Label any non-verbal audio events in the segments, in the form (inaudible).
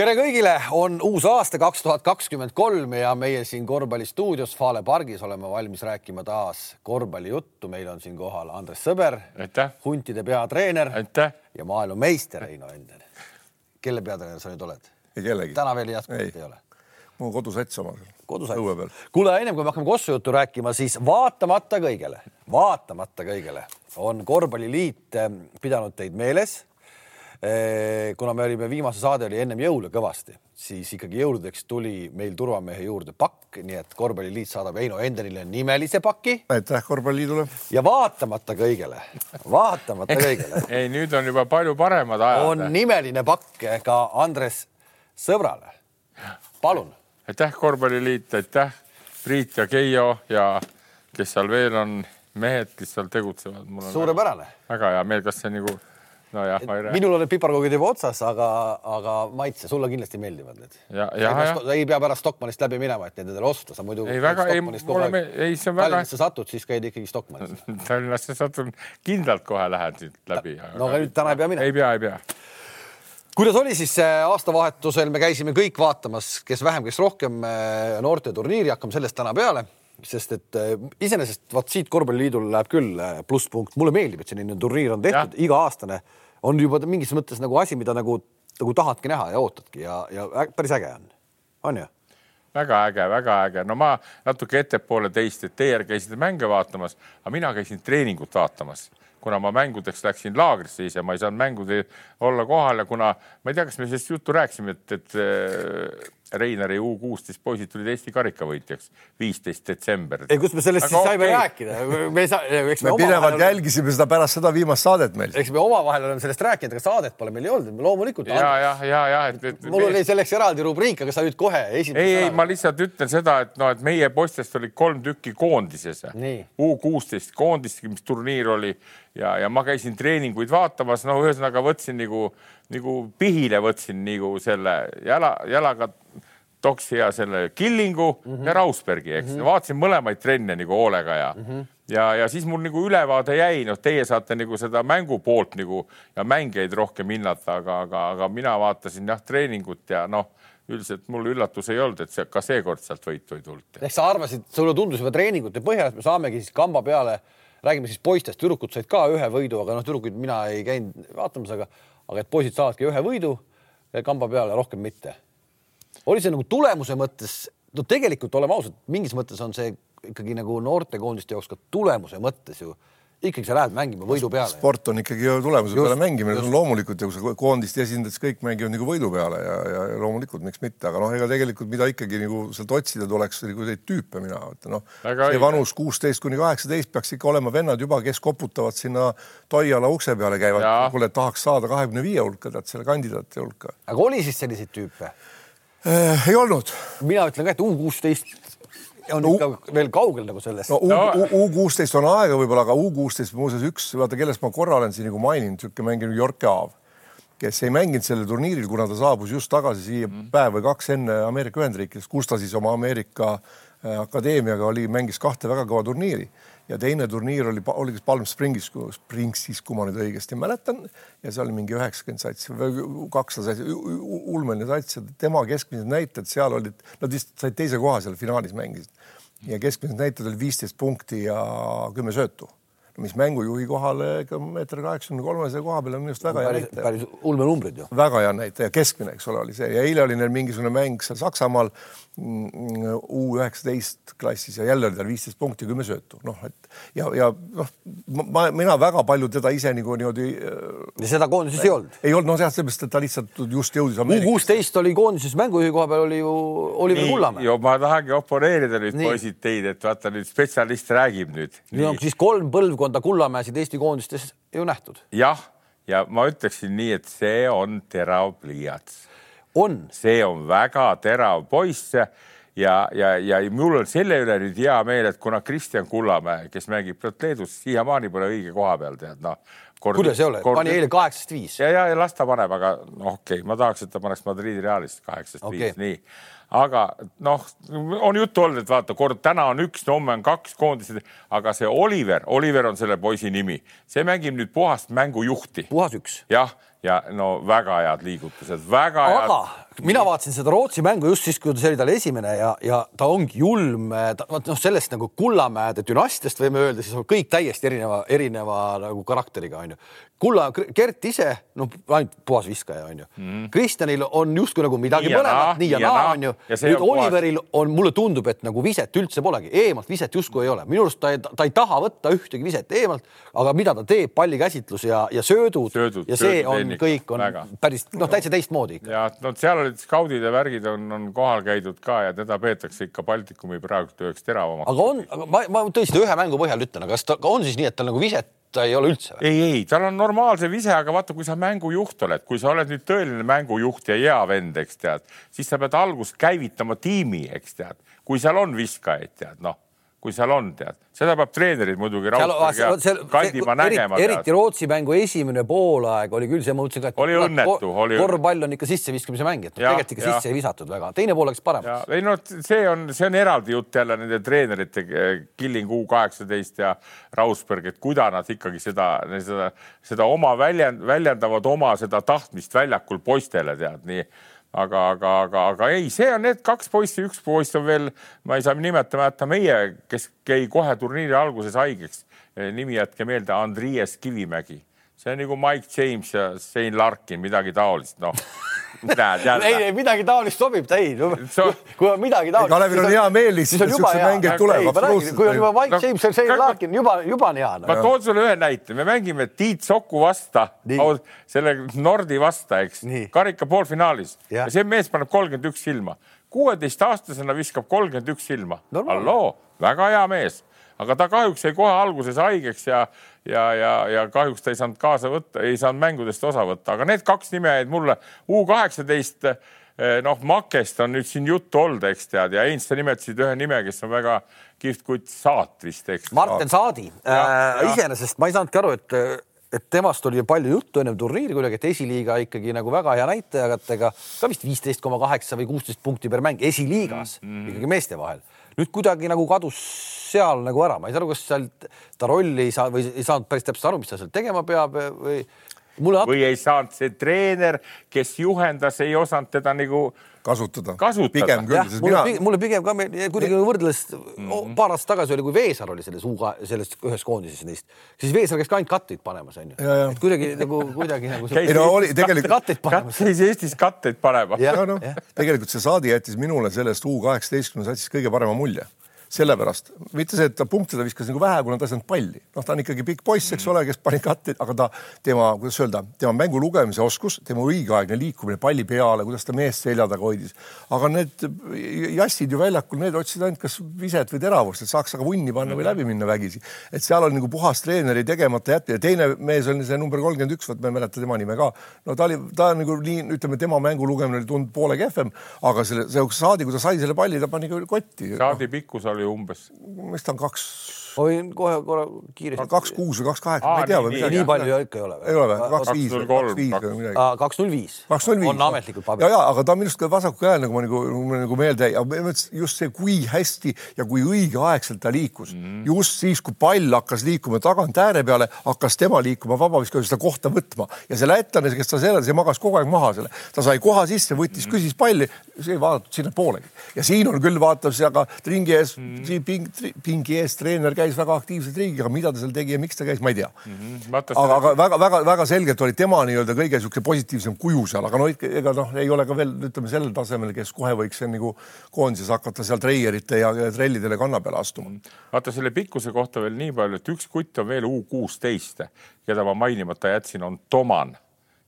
tere kõigile, on uus aasta kaks tuhat kakskümmend kolm ja meie siin korvpallistuudios Fale pargis oleme valmis rääkima taas korvpallijuttu. meil on siin kohal Andres Sõber, huntide peatreener Aitäh. ja maailmameister Heino Ender. kelle peatreener sa nüüd oled? ei kellegi. täna veel jätkuvalt ei, ei ole? mul kodusats omal. õue peal. kuule, ennem kui me hakkame Kossu juttu rääkima, siis vaatamata kõigele, vaatamata kõigele on Korvpalliliit eh, pidanud teid meeles kuna me olime, viimase saade oli ennem jõule kõvasti, siis ikkagi jõuludeks tuli meil turvamehe juurde pakk, nii et korvpalliliit saadab Heino Enderile nimelise paki. aitäh Korvpalliliidule. ja vaatamata kõigele, vaatamata kõigele (laughs) ei, nüüd on juba palju paremad ajad. on nimeline pakk ka Andres sõbrale. palun. aitäh Korvpalliliit, aitäh Priit ja Keijo ja kes seal veel on, mehed, kes seal tegutsevad. suurepärane. väga hea meel, kas see nagu nojah, ma ei räägi. minul on need piparkoogid juba otsas, aga, aga maitse, sulle kindlasti meeldivad need. ja, ja, ja. ei pea pärast Stockmannist läbi minema, et neid endale osta, sa muidu. ei väga, ei, mulle me, ei, see on väga. Tallinnasse satud, siis käid ikkagi Stockmannis (laughs) Tallinnasse satun, kindlalt kohe lähen siit läbi. no aga nüüd täna ei pea minema. ei pea, ei pea kuidas oli siis aastavahetusel, me käisime kõik vaatamas, kes vähem, kes rohkem noorteturniiri, hakkame sellest täna peale sest et äh, iseenesest vaat siit korvpalliliidul läheb küll äh, plusspunkt, mulle meeldib, et selline turniir on tehtud. Iga-aastane, on juba mingis mõttes nagu asi, mida nagu, nagu tahadki näha ja ootadki ja, ja päris äge on, on ju? väga äge, väga äge, no ma natuke ettepoole teist, et teie käisite mänge vaatamas, aga mina käisin treeningut vaatamas. Kuna ma mängudeks läksin laagrisse ise, ma ei saanud mängudel olla kohal ja kuna ma ei tea, kas me sellest juttu rääkisime, et, et Reinari U kuusteist poisid tulid Eesti karikavõitjaks, viisteist detsember. ei, kus me sellest Aga siis saime okay. rääkida, me ei saa, eks me, me pidevalt oleme... jälgisime seda pärast seda viimast saadet meil. eks me omavahel oleme sellest rääkinud, aga saadet pole meil ei olnud, loomulikult. ja, ja, ja, ja et, et. mul oli selleks eraldi rubriik, aga sa nüüd kohe esimese. ei, ei, ma lihtsalt ütlen seda, et noh, et meie poistest oli kolm tükki koondises. U kuusteist koondist, mis turniir oli ja, ja ma käisin treeninguid vaatamas, no ühesõnaga võtsin nagu, nagu pihile võtsin nagu selle jala, jalaga Toksi ja selle Killingu mm -hmm. ja Rausbergi, eks mm -hmm. vaatasin mõlemaid trenne nagu hoolega ja mm, -hmm. ja, ja siis mul nagu ülevaade jäi, noh, teie saate nagu seda mängu poolt nagu ja mängijaid rohkem hinnata, aga, aga, aga mina vaatasin jah treeningut ja noh, üldiselt mul üllatus ei olnud, et see ka seekord sealt võitu ei tulnud. ehk sa arvasid, sulle tundus juba treeningute põhjal, et me saamegi siis kamba peale, räägime siis poistest, tüdrukud said ka ühe võidu, aga noh, tüdrukuid mina ei käinud vaatamas, aga, aga et poisid saavadki ühe võidu kamba peale, rohkem mitte oli see nagu tulemuse mõttes, no tegelikult oleme ausad, mingis mõttes on see ikkagi nagu noortekoondiste jaoks ka tulemuse mõttes ju ikkagi sa lähed mängima võidu peale. sport on ikkagi ju tulemuse just, peale mängimine, see on loomulikult ju, kui koondist esindades kõik mängivad nagu võidu peale ja, ja, ja loomulikult miks mitte, aga noh, ega tegelikult mida ikkagi nagu sealt otsida tuleks nagu neid tüüpe mina mõtlen, noh, see vanus kuusteist kuni kaheksateist peaks ikka olema vennad juba, kes koputavad sinna Toiala ukse peale, käivad, kuule, tahaks saada kahekümne viie hulka, tead selle kandidaatide hulka. aga oli siis selliseid tüüpe? Äh,? ei olnud. mina ütlen ka, et U kuusteist on no, ikka veel kaugel nagu sellest no,. U kuusteist on aega võib-olla, aga U kuusteist muuseas üks, vaata, kellest ma korra olen siin nagu maininud, niisugune mäng nagu York Aav, kes ei mänginud sellel turniiril, kuna ta saabus just tagasi siia mm. päev või kaks enne Ameerika Ühendriikides, kus ta siis oma Ameerika äh, akadeemiaga oli, mängis kahte väga kõva turniiri ja teine turniir oli, oli kas Palm Springis, Springsis, kui ma nüüd õigesti mäletan ja see oli mingi üheksakümmend satsi või kakssada satsi, ulmeline sats ja tema keskmised näitajad seal olid, nad vist said teise koha seal finaalis mängisid. Ja keskmised näitajad olid viisteist punkti ja kümme söötu mis mängujuhi kohale ikka meeter kaheksakümne kolmesaja koha peal on minu arust väga hea näitaja. päris ulmenumbrid ju. väga hea näitaja, keskmine, eks ole, oli see ja eile oli neil mingisugune mäng seal Saksamaal U üheksateist klassis ja jälle oli tal viisteist punkti, kümme söötu, noh, et ja, ja noh, ma, mina väga palju teda ise nagu niimoodi. ja seda koondises ei olnud? ei olnud, noh, jah, sellepärast, et ta lihtsalt just jõudis. U kuusteist oli koondises mängujuhi koha peal oli ju Oliver Kullamäe. jo ma tahangi oponeerida nüüd poisid teid, et vaata nüüd spetsialist räägib nüüd. on siis kolm põlvkonda Kullamäesid Eesti koondistes ju nähtud. jah, ja ma ütleksin nii, et see on terav pliiats on, see on väga terav poiss ja, ja, ja mul on selle üle nüüd hea meel, et kuna Kristjan Kullamäe, kes mängib Leedus, siiamaani pole õige koha peal, tead noh. kuidas ei ole, pani eile kaheksast viis. ja, ja, ja las ta paneb, aga noh, okei okay,, ma tahaks, et ta paneks Madridi Realist kaheksast okay. viis, nii aga noh, on juttu olnud, et vaata, kord täna on üks, homme on kaks koondised, aga see Oliver, Oliver on selle poisi nimi, see mängib nüüd puhast mängujuhti. puhas üks. jah, ja no väga head liigutused, väga aga head mina vaatasin seda Rootsi mängu just siis, kui see oli tal esimene ja, ja ta ongi julm, vot noh, sellest nagu Kullamäede dünastiast võime öelda, siis on kõik täiesti erineva, erineva nagu karakteriga onju. Kulla, Gert ise, noh, ainult puhas viskaja onju mm.. Kristjanil on justkui nagu midagi mõlemat, nii ja naa onju. nüüd Oliveril puhas... on, mulle tundub, et nagu viset üldse polegi, eemalt viset justkui ei ole, minu arust ta ei, ta ei taha võtta ühtegi viset eemalt, aga mida ta teeb, pallikäsitlus ja, ja söödud, söödud ja see söödud on, kõik on väga. päris noh, täitsa teistmoodi ikka. ja no seal olid skaudid ja värgid on, on kohal käidud ka ja teda peetakse ikka Baltikumi praegu üheks teravamaks. aga on, ma, ma tõesti ühe mängu põhjal ütlen, aga kas ta on siis nii, et tal nagu viset ta ei ole üldse ei, ei, tal on normaalse vise, aga vaata, kui sa mängujuht oled, kui sa oled nüüd tõeline mängujuht ja hea vend, eks tead, siis sa pead algust käivitama tiimi, eks tead, kui seal on viskajaid, tead noh kui seal on, tead, seda peab treenerid muidugi Kandimaa nägema. eriti Rootsi mängu esimene poolaeg oli küll see, ma mõtlesin ka, et oli õnnetu, oli korvpall on ikka sisseviskamise mäng, et no, tegelikult ikka sisse ei visatud väga, teine pool läks paremaks. ei no see on, see on eraldi jutt jälle nende treenerite Killing U kaheksateist ja Rausberg, et kuidas nad ikkagi seda, seda, seda oma väljend, väljendavad oma seda tahtmist väljakul poistele tead nii aga, aga, aga, aga ei, see on need kaks poissi, üks poiss on veel, ma ei saa nimetama jätta meie, kes jäi kohe turniiri alguses haigeks. nimi jätke meelde, Andriies Kivimägi. see on nagu Mike James ja Shane Larkin, midagi taolist, noh. (laughs) ei, ei midagi taolist sobib ta ei no, (laughs) so,. kui on midagi taolist. Kalevil on hea meel lihtsalt, et siukseid mängijaid tuleb. kui on juba Mike no, James ja Shane Larkin juba, juba on hea no.. ma toon sulle ühe näite, me mängime Tiit Soku vasta, selle Nordi vasta, eks, karika poolfinaalis ja. ja see mees paneb kolmkümmend üks silma, kuueteistaastasena viskab kolmkümmend üks silma. halloo, väga hea mees aga ta kahjuks jäi kohe alguses haigeks ja, ja, ja, ja kahjuks ta ei saanud kaasa võtta, ei saanud mängudest osa võtta, aga need kaks nime jäid mulle U kaheksateist eh, noh, Makest on nüüd siin juttu olnud, eks tead, ja Heinz, sa nimetasid ühe nime, kes on väga kihvt kutt, Saat vist, eks. Martin Saadi äh,. iseenesest ma ei saanudki aru, et, et temast oli palju juttu ennem turniiri kuidagi, et esiliiga ikkagi nagu väga hea näitajatega, ka vist viisteist koma kaheksa või kuusteist punkti per mäng esiliigas mm -hmm. ikkagi meeste vahel. Nüüd kuidagi nagu kadus seal nagu ära, ma ei saa aru, kas sealt ta rolli ei saa või ei saanud päris täpselt aru, mis ta seal tegema peab või mulle või ei saanud see treener, kes juhendas, ei osanud teda nagu kasutada, kasutada.. pigem küll. Mulle, mina... mulle pigem ka kuidagi võrdles mm -hmm. paar aastat tagasi oli, kui Veesaar oli selles U-ga, selles ühes koondises neist, siis Veesaar käis ka ainult katteid panemas, onju. et kuidagi nagu, kuidagi nagu. ei no oli tegelikult. katteid panemas. käis Eestis katteid panema. ja noh, tegelikult see Saadi jättis minule sellest U kaheksateistkümnes jättis kõige parema mulje sellepärast, mitte see, et ta punkte ta viskas nagu vähe, kuna ta ei saanud palli. noh, ta on ikkagi pikk poiss, eks ole, kes pani katteid, aga ta, tema, kuidas öelda, tema mängu lugemise oskus, tema õigeaegne liikumine palli peale, kuidas ta meest selja taga hoidis. aga need jassid ju väljakul, need otsisid ainult kas viset või teravust, et saaks aga vunni panna või läbi minna vägisi. et seal on nagu puhas treeneri tegemata jätmine. teine mees oli see number kolmkümmend üks, vot ma ei mäleta tema nime ka. no ta oli, ta nagu nii, ütleme, tema mängu lugemine oli tund poole kehvem, aga selle, see Saadi, kui ta sai selle palli, ta pani kotti. Saadi pikkus oli oli umbes? mis ta on, kaks? Võin kohe korra kiiresti. kaks kuus või kaks kaheksa, ma ei tea midagi. nii palju ikka ei ole. ei ole või? kaks viis või kaks viis või midagi. kaks null viis. kaks null viis. on ametlikult paberil. ja, ja aga ta on minu arust ka vasaku käel nagu ma nagu, nagu meelde jäi, aga just see, kui hästi ja kui õigeaegselt ta liikus mm. just siis, kui pall hakkas liikuma tagant ääre peale, hakkas tema liikuma vabaviskaja seda kohta võtma ja see lätlane, kes ta seal, see magas kogu aeg maha selle, ta sai koha sisse, võttis mm, -hmm. küsis palli, see ei vaadatud sinnapoolegi ja siin on küll vaatav see, aga ringi ees mm, ping, pingi ees treener käis väga aktiivselt aga mida ta seal tegi ja miks ta käis, ma ei tea mm. -hmm. aga, aga väga-väga-väga selgelt oli tema nii-öelda kõige niisugune positiivsem kuju seal, aga no ega noh, ei ole ka veel ütleme sellel tasemel, kes kohe võiks nagu koondises hakata seal treierite ja trellidele kanna peale astuma. -hmm. vaata selle pikkuse kohta veel nii palju, et üks kutt on veel U kuusteist, keda ma mainimata jätsin, on Toman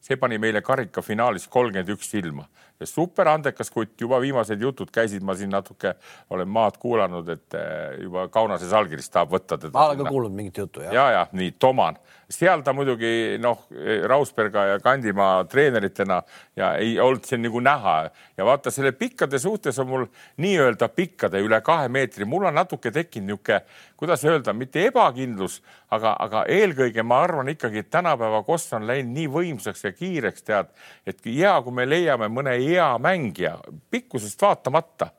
see pani meile karikafinaalis kolmkümmend üks silma ja super andekas kutt, juba viimased jutud käisid, ma siin natuke olen maad kuulanud, et eh, juba Kaunases allkirjas tahab võtta teda. ma olen ka kuulnud mingit juttu jah. ja, ja nii Toman, seal ta muidugi noh, Rausberga ja Kandimaa treeneritena ja ei olnud siin nagu näha. Ja vaata selle pikkade suhtes on mul nii-öelda pikkade üle kahe meetri, mul on natuke tekkinud niisugune, kuidas öelda, mitte ebakindlus, aga, aga eelkõige ma arvan ikkagi, et tänapäeva koss on läinud nii võimsaks ja kiireks, tead, et hea, kui me leiame mõne hea mängija pikkusest vaatamata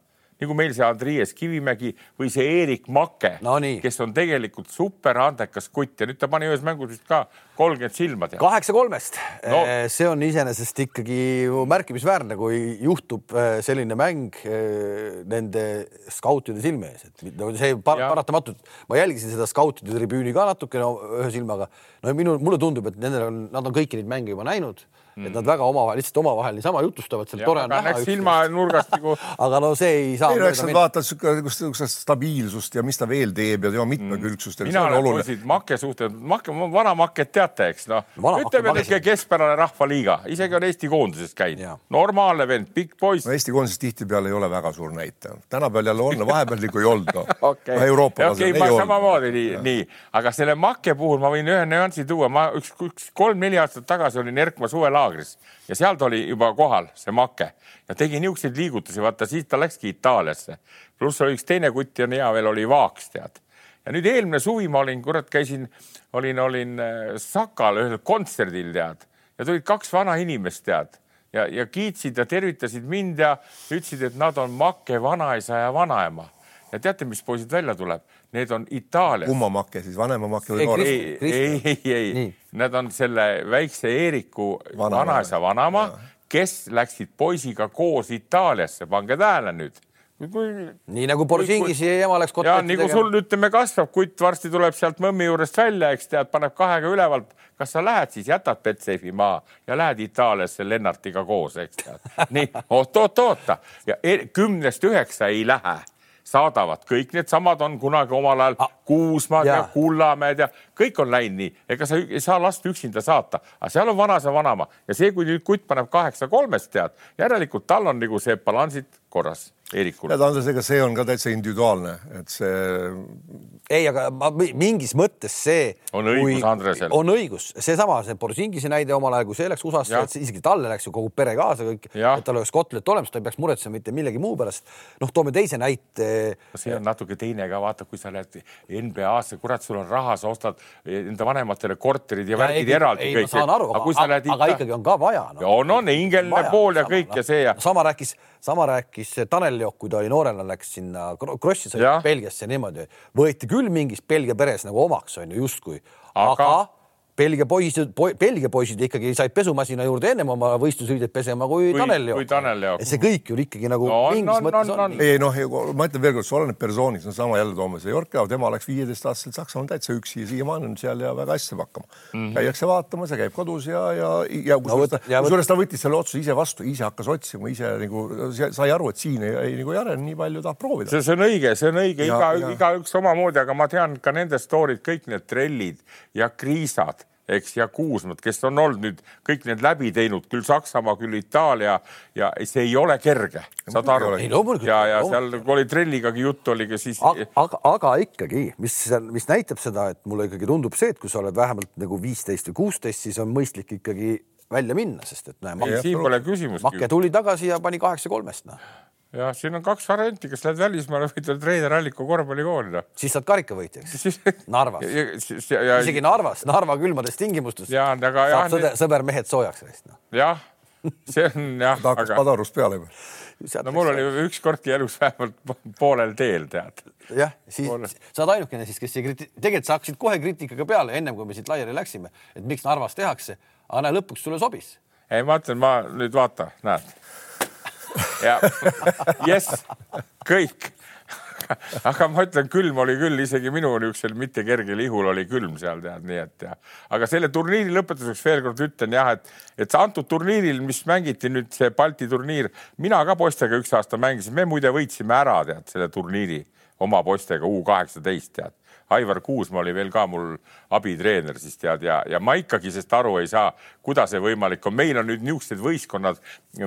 nagu meil see Andriies Kivimägi või see Eerik Make no, kes on tegelikult super andekas kutt ja nüüd ta pani ühes mängus vist ka kolmkümmend silma. kaheksa kolmest no., eh, see on iseenesest ikkagi märkimisväärne, kui juhtub eh, selline mäng eh, nende skautide silme ees, et see par ja. paratamatult, ma jälgisin seda skautide tribüüni ka natukene ühe silmaga. no minu, mulle tundub, et nendel on, nad on kõiki neid mänge juba näinud mm., et nad väga omavahel, lihtsalt omavahel niisama jutustavad, seal tore on näha. silmanurgast nagu. (laughs) aga no see ei saa. ei no eks nad vaatavad niisugust stabiilsust ja mis ta veel teeb ja tema mitmekülgsust mm.. mina olen poisid Make suhtes, Make, vana Maket teate, eks noh, ütleme niisugune keskpärane rahvaliiga, isegi on Eesti koondises käinud, normaalne vend, pikk poiss no,. Eesti koondises tihtipeale ei ole väga suur näitaja, tänapäeval jälle on, vahepeal nagu ei olnud no. (laughs) okay. Euroopa tasemel okay, ei olnud. samamoodi nii, nii, aga selle Make puhul ma võin ühe nüansi tuua, ma üks, üks kolm-neli aastat tagasi olin Erkma suvel laagris ja seal ta oli juba kohal, see Make ja tegi niisuguseid liigutusi, vaata siis ta läkski Itaaliasse. pluss oli üks teine kutt ja hea veel oli Vaaks, tead. ja nüüd eelmine suvi ma olin, kurat, käisin, olin, olin äh, Sakal ühel kontserdil, tead, ja tulid kaks vana inimest, tead ja, ja kiitsid ja tervitasid mind ja ütlesid, et nad on Make vanaisa ja vanaema. ja teate, mis poisid välja tuleb? Need on Itaalias. kumma make siis, vanema make või noorem? ei, ei, ei, ei, nad on selle väikse Eeriku vanaisa, vanaema, kes läksid poisiga koos Itaaliasse, pange tähele nüüd kui, nii nagu Borisingisi ema läks kotletti tegema. nagu sul ütleme, kasvab kutt, varsti tuleb sealt mõmmi juurest välja, eks tead, paneb kahega ülevalt. kas sa lähed siis, jätad Betsafe'i maha ja lähed Itaaliasse Lennartiga koos, eks tead. nii oot-oot-oota ja e-, kümnest üheksa ei lähe saadavad, kõik needsamad on kunagi omal ajal ah, Kuusmaad ja, ja Kullamäed ja kõik on läinud nii, ega sa ei saa last üksinda saata, aga seal on vanasa vanaema. Ja see, kui nüüd kutt paneb kaheksa kolmest tead, järelikult tal on nagu see balansid korras Eerikul. tead, Andres, ega see on ka täitsa individuaalne, et see. ei, aga ma mingis mõttes see. on õigus Andresel. on õigus, seesama, see Borisingise näide omal ajal, kui see läks USA-sse, et isegi talle läks ju kogu pere kaasa kõik, et tal oleks kotlet olemas, ta ei peaks muretsema mitte millegi muu pärast. noh, toome teise näite. see on natuke teine ka, vaata, kui sa lähed NBA-sse, kurat, sul on raha, sa ostad enda vanematele korterid ja, ja värgid eraldi kõik. ma saan aru, aga, aga, aga, aga ikkagi on ka vaja no.. on, on hingeline pool ja kõik ja see ja. sama rääkis, sama rääkis Tanel Jokk, kui ta oli noorena, läks sinna Krossi sõitis Belgiasse niimoodi, võeti küll mingis Belgia peres nagu omaks on ju justkui, aga, aga Belgia poisid po,, Belgia poisid ikkagi said pesumasina juurde ennem oma võistlusriideid pesema kui, kui Tanel Jook. kui Tanel Jook. see kõik ju ikkagi nagu no, mingis no, mõttes no, on. ei noh, ma ütlen veelkord, see oleneb persoonist, no sama jälle toome see Jorka, tema läks viieteistaastaselt Saksamaal täitsa üksi ja siiamaani on seal ja väga hästi saab hakkama mm. -hmm. käiakse vaatamas ja käib kodus ja, ja, ja kusjuures no, ta, kusjuures ta võttis selle otsuse ise vastu, ise hakkas otsima, ise nagu sai aru, et siin ei, ei nagu ei arene nii palju, tahab proovida. see, see on õige, see on õige, iga, igaüks omamoodi, aga ma tean ka nende story'd, kõik need trellid ja kriisad eks, ja Kuusmad, kes on olnud nüüd kõik need läbi teinud, küll Saksamaa, küll Itaalia ja see ei ole kerge, saad aru? ja, ja seal oli trelligagi juttu oli ka siis. aga, aga ikkagi, mis, mis näitab seda, et mulle ikkagi tundub see, et kui sa oled vähemalt nagu viisteist või kuusteist, siis on mõistlik ikkagi välja minna, sest et näe. siin pole küsimust. Makke tuli tagasi ja pani kaheksa kolmest, noh jah, siin on kaks varianti, kas lähed välismaale või tuled Reiner Alliku korvpallikooli, siis saad karikavõitjaks Narvas. isegi Narvas, Narva külmades tingimustes. saab sõder, sõber mehed soojaks reist, noh. jah, see on (laughs) jah. ta hakkas aga... Padarust peale juba. no mul oli ükskordki elus vähemalt poolel teel, tead. jah, siis Poole. sa oled ainukene siis, kes ei kriti-, tegelikult sa hakkasid kohe kriitikaga peale, ennem kui me siit laiali läksime, et miks Narvas tehakse, aga näe, lõpuks sulle sobis. ei, ma ütlen, ma nüüd vaata, näed ja jess, kõik. Aga ma ütlen, külm oli küll, isegi minu niisugusel mitte kergel ihul oli külm seal tead, nii et ja. aga selle turniiri lõpetuseks veel kord ütlen jah, et, et antud turniiril, mis mängiti nüüd see Balti turniir, mina ka poistega üks aasta mängisin, me muide võitsime ära tead selle turniiri oma poistega U kaheksateist tead Aivar Kuusma oli veel ka mul abitreener siis tead ja, ja ma ikkagi sellest aru ei saa, kuidas see võimalik on. meil on nüüd niisugused võistkonnad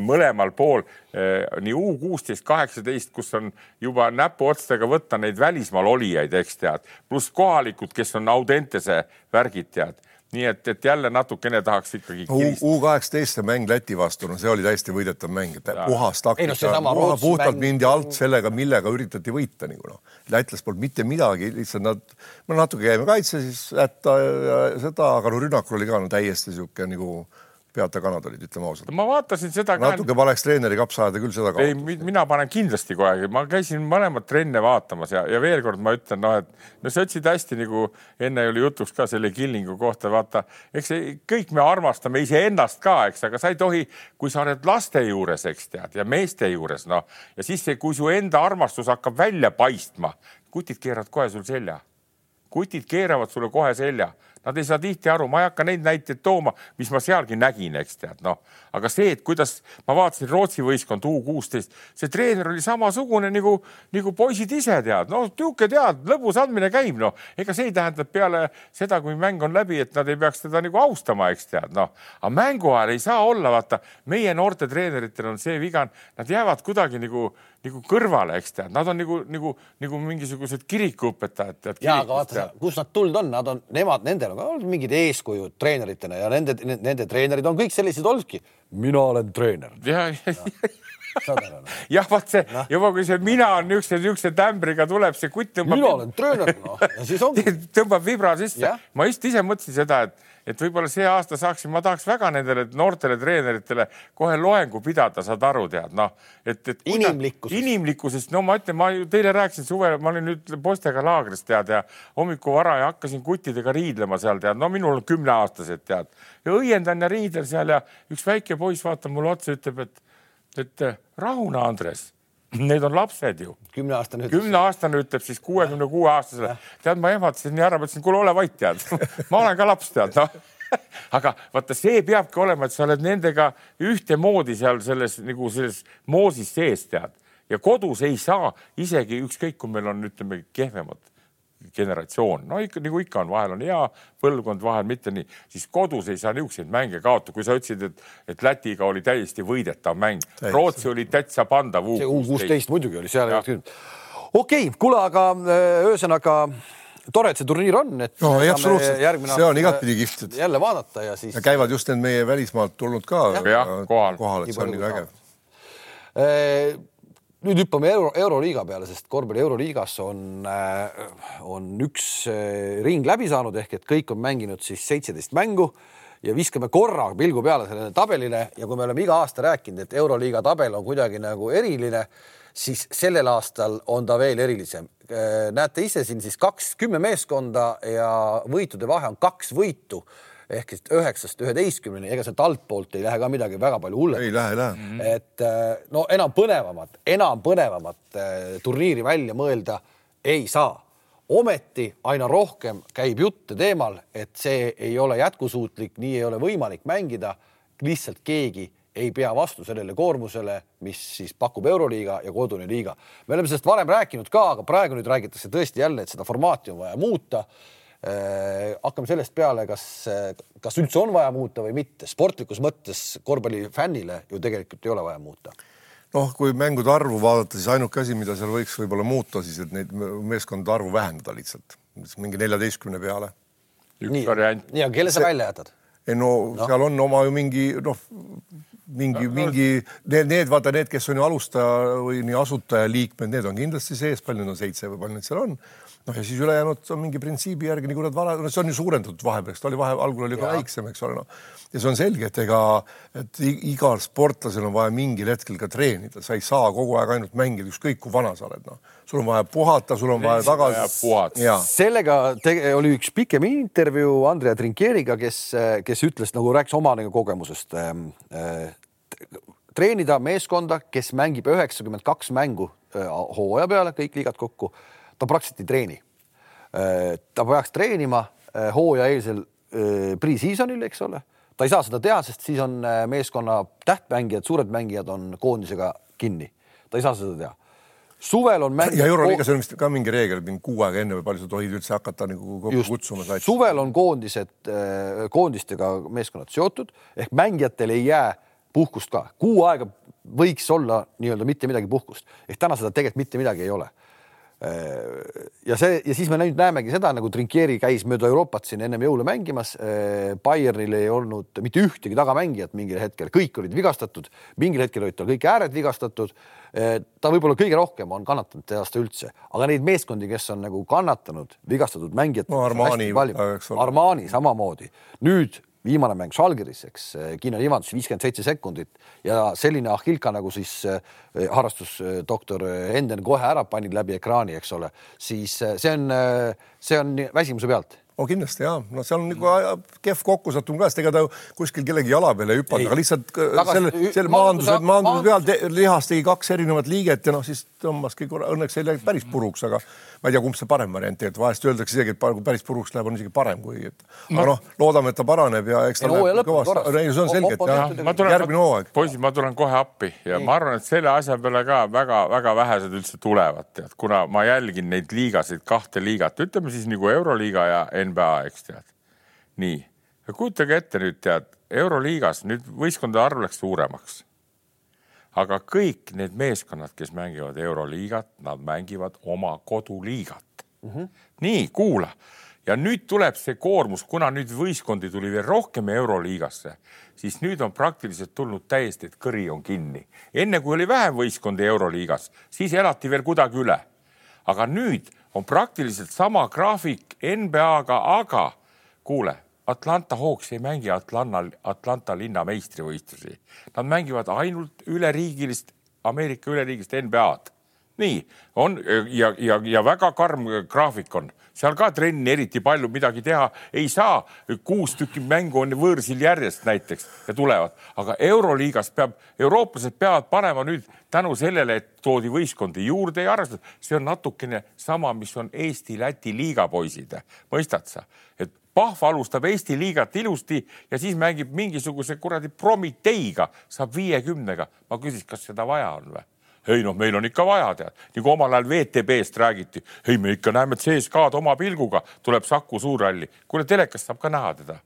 mõlemal pool eh, nii U kuusteist, kaheksateist, kus on juba näpuotstega võtta neid välismaal olijaid, eks tead, pluss kohalikud, kes on Audentese värgid tead nii et, et jälle natukene tahaks ikkagi U kaheksateist mäng Läti vastu, no see oli täiesti võidetav mäng, puhas taktika, no, puhtalt mindi alt sellega, millega üritati võita nagu noh. lätlased polnud mitte midagi, lihtsalt nad, no natuke käime kaitse siis hätta ja seda, aga no rünnakul oli ka no täiesti niisugune nagu peata kanad olid, ütleme ausalt. ma vaatasin seda ka. natuke paneks treeneri kapsaaeda küll seda kaotada. ei, mina panen kindlasti kohe, ma käisin mõlemat trenne vaatamas ja, ja veel kord ma ütlen, noh, et no sa ütlesid hästi nagu enne oli jutuks ka selle Killingu kohta, vaata, eks kõik me armastame iseennast ka, eks, aga sa ei tohi, kui sa oled laste juures, eks tead, ja meeste juures, noh, ja siis see, kui su enda armastus hakkab välja paistma, kutid keeravad kohe sul selja kutid keeravad sulle kohe selja, nad ei saa tihti aru, ma ei hakka neid näiteid tooma, mis ma sealgi nägin, eks tead, noh, aga see, et kuidas ma vaatasin Rootsi võistkond U kuusteist, see treener oli samasugune nagu, nagu poisid ise tead, noh, niisugune tead, lõbus andmine käib, noh, ega see ei tähenda peale seda, kui mäng on läbi, et nad ei peaks teda nagu austama, eks tead, noh, aga mängu ajal ei saa olla, vaata, meie noorte treeneritel on see viga, nad jäävad kuidagi nagu nagu kõrvale, eks tead, nad on nagu, nagu, nagu mingisugused kirikuõpetajad. ja, aga vaata, kus nad tulnud on, nad on, nemad, nendel on ka olnud mingid eeskujud treeneritena ja nende, nende treenerid on kõik sellised olnudki. mina olen treener. ja, ja, ja jah, vaat (laughs) see no. juba, kui see mina on niisuguse, niisuguse tämbriga tuleb see kutt tõmbab. mina olen treener, noh, ja siis ongi. (laughs) tõmbab vibra sisse. ma just ise mõtlesin seda, et et võib-olla see aasta saaksin, ma tahaks väga nendele noortele treeneritele kohe loengu pidada, saad aru, tead noh, et, et inimlikkusest, inimlikkusest, no ma ütlen, ma ju teile rääkisin suvel, ma olin nüüd poistega laagris tead ja hommikul vara ja hakkasin kuttidega riidlema seal tead, no minul on kümneaastased tead. Ja õiendan ja riidlen seal ja üks väike poiss vaatab mulle otsa, ütleb, et, et rahune, Andres Need on lapsed ju. kümneaastane ütleb. kümneaastane ütleb siis kuuekümne kuue aastasele, tead, ma ehmatasin nii ära, ma ütlesin, kuule, ole vait, tead (laughs) ma olen ka laps, tead, noh (laughs) aga vaata, see peabki olema, et sa oled nendega ühtemoodi seal selles nagu selles moosis sees, tead. ja kodus ei saa isegi ükskõik, kui meil on, ütleme, kehvemad generatsioon, no ikka nagu ikka on, vahel on hea põlvkond, vahel mitte nii, siis kodus ei saa niisuguseid mänge kaotada, kui sa ütlesid, et, et Lätiga oli täiesti võidetav mäng, Rootsi oli täitsa pandav. kuusteist. Muidugi oli seal. okei okay,, kuule, aga äh, ühesõnaga tore, et see turniir on, et no, järgmine see on igatpidi kihvt, et jälle vaadata ja siis. käivad just need meie välismaalt tulnud ka. Ja, ja, kohal, kohal, et see on nii vägev nüüd hüppame euro, euroliiga peale, sest korvpalli euroliigas on, äh, on üks äh, ring läbi saanud ehk et kõik on mänginud siis seitseteist mängu ja viskame korra pilgu peale sellele tabelile ja kui me oleme iga aasta rääkinud, et euroliiga tabel on kuidagi nagu eriline, siis sellel aastal on ta veel erilisem. Äh, näete ise siin siis kaks, kümme meeskonda ja võitude vahe on kaks võitu ehk siis üheksast üheteistkümneni, ega sealt altpoolt ei lähe ka midagi väga palju hullemaks. ei lähe, ei lähe. Mhm. et äh, no enam põnevamat, enam põnevamat äh, turniiri välja mõelda ei saa. ometi aina rohkem käib jutte teemal, et see ei ole jätkusuutlik, nii ei ole võimalik mängida. lihtsalt keegi ei pea vastu sellele koormusele, mis siis pakub Euroliiga ja kodune liiga. me oleme sellest varem rääkinud ka, aga praegu nüüd räägitakse tõesti jälle, et seda formaati on vaja muuta hakkame sellest peale, kas, kas üldse on vaja muuta või mitte. sportlikus mõttes korvpallifännile ju tegelikult ei ole vaja muuta noh, kui mängude arvu vaadata, siis ainuke asi, mida seal võiks võib-olla muuta, siis et neid meeskondade arvu vähendada lihtsalt, mingi neljateistkümne peale. üks variant. nii, aga kelle sa välja jätad? ei no, no seal on oma ju mingi noh, mingi no,, mingi need, need vaata need, kes on ju alustaja või nii asutajaliikmed, need on kindlasti sees, palju neid on seitse või palju neid seal on noh, ja siis ülejäänud on mingi printsiibi järgi, nagu nad vara, no see on ju suurendatud vahepeal, eks ta oli vahe, algul oli ka väiksem, eks ole, noh. ja see on selge, et ega, et igal sportlasel on vaja mingil hetkel ka treenida, sa ei saa kogu aeg ainult mängida, ükskõik kui vana sa oled, noh. sul on vaja puhata, sul on vaja tagasi. sellega oli üks pikem intervjuu Andrea Trinkieriga, kes, kes ütles nagu rääkis oma nagu kogemusest ähm, äh, treenida meeskonda, kes mängib üheksakümmend kaks mängu äh, hooaja peale, kõik liigad kokku ta praktiliselt ei treeni. Äh, ta peaks treenima äh, hooajaeelsel äh, pre-seasonil, eks ole. ta ei saa seda teha, sest siis on meeskonna tähtmängijad, suured mängijad on koondisega kinni. ta ei saa seda teha suvel on mäng. ja Euroliigas on vist ka mingi reegel, mingi kuu aega enne või palju sa tohid üldse hakata nagu kokku kutsuma. suvel on koondised, koondistega meeskonnad seotud ehk mängijatel ei jää puhkust ka, kuu aega võiks olla nii-öelda mitte midagi puhkust ehk täna seda tegelikult mitte midagi ei ole ja see ja siis me nüüd näemegi seda, nagu Trinkieri käis mööda Euroopat siin ennem jõule mängimas. Bayernil ei olnud mitte ühtegi tagamängijat mingil hetkel, kõik olid vigastatud, mingil hetkel olid tal kõik ääred vigastatud. ta võib-olla kõige rohkem on kannatanud see aasta üldse, aga neid meeskondi, kes on nagu kannatanud, vigastatud mängijad no,. Armani, Armani samamoodi. nüüd viimane mäng Žalgiris, eks Kiina Ivans viiskümmend seitse sekundit. Ja selline ahhilka nagu siis harrastusdoktor Enden kohe ära pani läbi ekraani, eks ole, siis see on, see on väsimuse pealt no kindlasti ja, no seal on nagu kehv kokkusattumine ka, sest ega ta kuskil kellegi jala peale ei hüpanud, aga lihtsalt Tagas, selle, selle maanduse, maanduse peal te, lihas tegi kaks erinevat liiget ja noh, siis tõmbaski korra, õnneks ei läinud päris puruks, aga ma ei tea, kumb see parem variant tegelikult, vahest öeldakse isegi, et kui päris puruks läheb, on isegi parem, kui et aga noh, loodame, et ta paraneb ja eks ta ei, läheb kõvasti. ei, see on selge, et jah, järgmine hooaeg. poisid, ma tulen kohe appi ja ma arvan, et selle asja peale ka väga-väga vähesed üldse tulevad, tead, kuna ma jälgin neid liigasid, kahte liigat, ütleme siis nagu Euroliiga ja NBA, eks tead. nii, kujutage ette nüüd tead, Euroliigas nüüd võistkondade arv läks suuremaks aga kõik need meeskonnad, kes mängivad Euroliigat, nad mängivad oma koduliigat mm. -hmm. nii, kuula ja nüüd tuleb see koormus, kuna nüüd võistkondi tuli veel rohkem Euroliigasse, siis nüüd on praktiliselt tulnud täiesti, et kõri on kinni. enne kui oli vähem võistkondi Euroliigas, siis elati veel kuidagi üle. aga nüüd on praktiliselt sama graafik NBA-ga, aga kuule Atlanta Hawks ei mängi Atlanta, Atlanta linna meistrivõistlusi. Nad mängivad ainult üleriigilist, Ameerika üleriigilist NBA-d. Nii on ja, ja, ja väga karm graafik on, seal ka trenni eriti palju midagi teha ei saa. kuus tükki mängu on võõrsil järjest näiteks ja tulevad, aga Euroliigas peab, eurooplased peavad panema nüüd tänu sellele, et toodi võistkondi juurde ja arvestatud, see on natukene sama, mis on Eesti-Läti liigapoisid, mõistad sa, et Pahv alustab Eesti liigat ilusti ja siis mängib mingisuguse kuradi Prometeiga, saab viiekümnega. ma küsisin, kas seda vaja on või? Ei noh, meil on ikka vaja tead, nagu omal ajal VTB-st räägiti, ei, me ikka näeme CSKA-d oma pilguga, tuleb Saku Suurhalli. kuule, telekast saab ka näha teda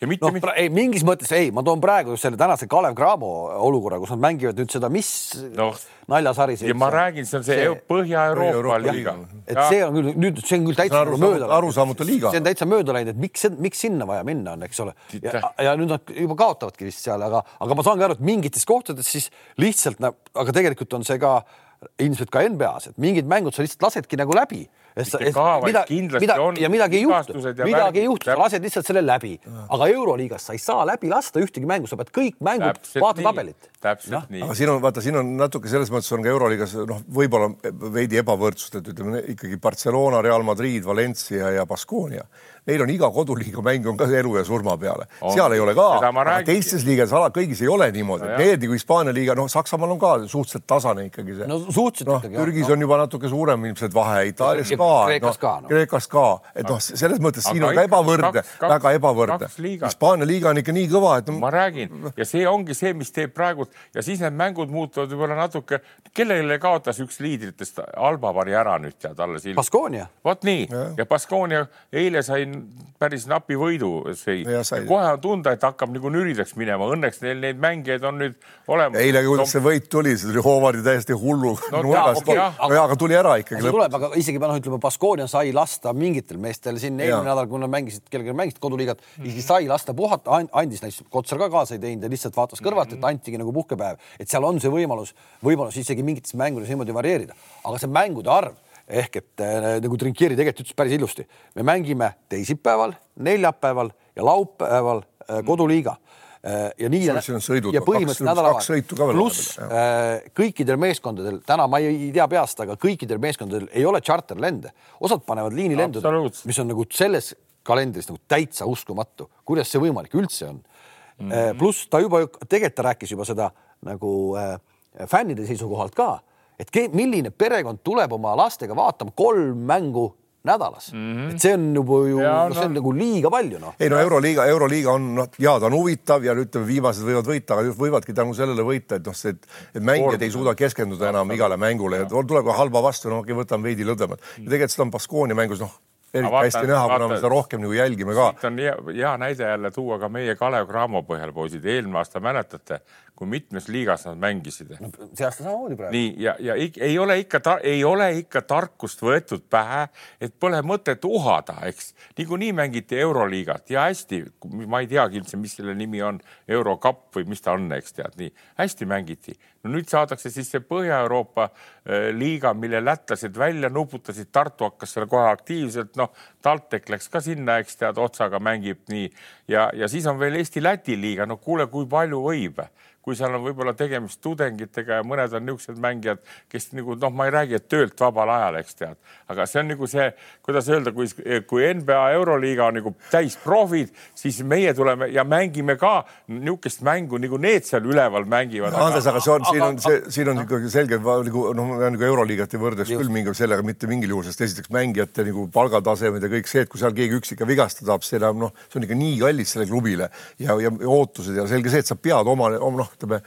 ja mitte no, mis... ei, mingis mõttes ei, ma toon praegu just selle tänase Kalev Cramo olukorra, kus nad mängivad nüüd seda, mis no, naljasari see. ja ma räägin, see on see, see... Põhja-Euroopa liiga. et see on küll nüüd, see on küll täitsa aru, mööda. arusaamatu liiga. see on täitsa mööda läinud, et miks, miks sinna vaja minna on, eks ole. ja, ja nüüd nad juba kaotavadki vist seal, aga, aga ma saangi aru, et mingites kohtades siis lihtsalt, aga tegelikult on see ka ilmselt ka NBA-s, et mingid mängud sa lihtsalt lasedki nagu läbi mida, mida, ja midagi ei juhtu, midagi ei juhtu, sa lased lihtsalt selle läbi, aga Euroliigas sa ei saa läbi lasta ühtegi mängu, sa pead kõik mängud, vaata tabelit. täpselt no. nii. aga siin on, vaata, siin on natuke selles mõttes on ka Euroliigas noh, võib-olla veidi ebavõrdsust, et ütleme ikkagi Barcelona, Real Madrid, Valencia ja Baskonia neil on iga koduliiga mäng on ka elu ja surma peale, seal ei ole ka, aga teistes liigades ala kõigis ei ole niimoodi no,, need nagu Hispaania liiga, noh, Saksamaal on ka suhteliselt tasane ikkagi see. no suhteliselt no, ikkagi. Türgis on juba natuke suurem ilmselt vahe, Itaalias ka. Kreekas no, ka no.. Kreekas ka, et noh, selles mõttes siin on ka ebavõrdne, väga ebavõrdne. Hispaania liiga on ikka nii kõva, et no,. ma räägin ja see ongi see, mis teeb praegu ja siis need mängud muutuvad võib-olla natuke, kellele kaotas üks liidritest, Alba pani ära nüüd tead alles. Baskonia. vot nii ja, ja Baskonia eile sai päris napi võidu sõi. kohe on tunda, et hakkab nagu nüridaks minema, õnneks neil neid mängijaid on nüüd olemas. eile, kuidas see võit tuli, see tuli Hoovardi täiesti hullu no, (laughs) nurgast. Okay, no jaa, aga tuli ära ikkagi. see tuleb, aga isegi noh, ütleme Baskonia sai lasta mingitel meestel siin eelmine nädal, kui nad mängisid, kellega mängisid koduliigat mm, -hmm. isegi sai lasta puhata, andis näiteks Kotsar ka kaasa ei teinud ja lihtsalt vaatas kõrvalt, et mhm. antigi nagu puhkepäev, et seal on see võimalus, võimalus isegi mingites mängudes niimoodi varieerida, aga see mängude arv ehk et äh, nagu Trinkieri tegelikult ütles päris ilusti, me mängime teisipäeval, neljapäeval ja laupäeval äh, koduliiga. Äh, ja nii sõidud, ja põhimõtteliselt nädalavahetus pluss äh, kõikidel meeskondadel, täna ma ei tea peast, aga kõikidel meeskondadel ei ole charterlende, osad panevad liinilendu, mis on nagu selles kalendris nagu täitsa uskumatu, kuidas see võimalik üldse on. Mm -hmm.. pluss ta juba tegelikult ta rääkis juba seda nagu äh, fännide seisukohalt ka et milline perekond tuleb oma lastega vaatama kolm mängu nädalas mm, -hmm. et see on juba ju, no, see on no. nagu liiga palju noh. ei no Euroliiga, Euroliiga on noh, ja ta on huvitav ja ütleme, viimased võivad võita, aga just võivadki tänu sellele võita, et noh, see, et mängijad ei suuda keskenduda enam igale mängule ja tuleb ka halba vastu, no okei okay,, võtame veidi lõdvemalt. ja tegelikult seda on Baskonia mängus noh eriti hästi näha, kuna me seda rohkem nagu jälgime ka. siit on hea, hea näide jälle tuua ka meie Kalev Cramo põhjal, poisid. eelmine aasta mäletate, kui mitmes liigas nad mängisid no,? see aasta samamoodi praegu. nii ja, ja ei ole ikka, ei ole ikka tarkust võetud pähe, et pole mõtet uhada, eks. niikuinii mängiti Euroliigat ja hästi, ma ei teagi üldse, mis selle nimi on, Eurocup või mis ta on, eks tead, nii hästi mängiti. no nüüd saadakse siis see Põhja-Euroopa äh, liiga, mille lätlased välja nuputasid, Tartu hakkas seal kohe aktiivselt noh, TalTech läks ka sinna, eks tead, otsaga mängib nii. Ja, ja siis on veel Eesti-Läti liiga, no kuule, kui palju võib kui seal on võib-olla tegemist tudengitega ja mõned on niisugused mängijad, kes nagu noh, ma ei räägi, et töölt vabal ajal, eks tead, aga see on nagu see, kuidas öelda, kui, kui NBA Euroliiga on nagu täisprofid, siis meie tuleme ja mängime ka niisugust mängu nagu need seal üleval mängivad. Andres, aga see on, siin on see, siin on ikkagi selge nagu noh, nagu Euroliigat ei võrdleks küll mingi sellega mitte mingil juhul, sest esiteks mängijate nagu palgatasemed ja kõik see, et kui seal keegi üks ikka vigastada tahab, see enam noh, see on ikka nii kallis sellele klubile ja, ja ootused ja selge see, et sa pead oma, oma noh, ütleme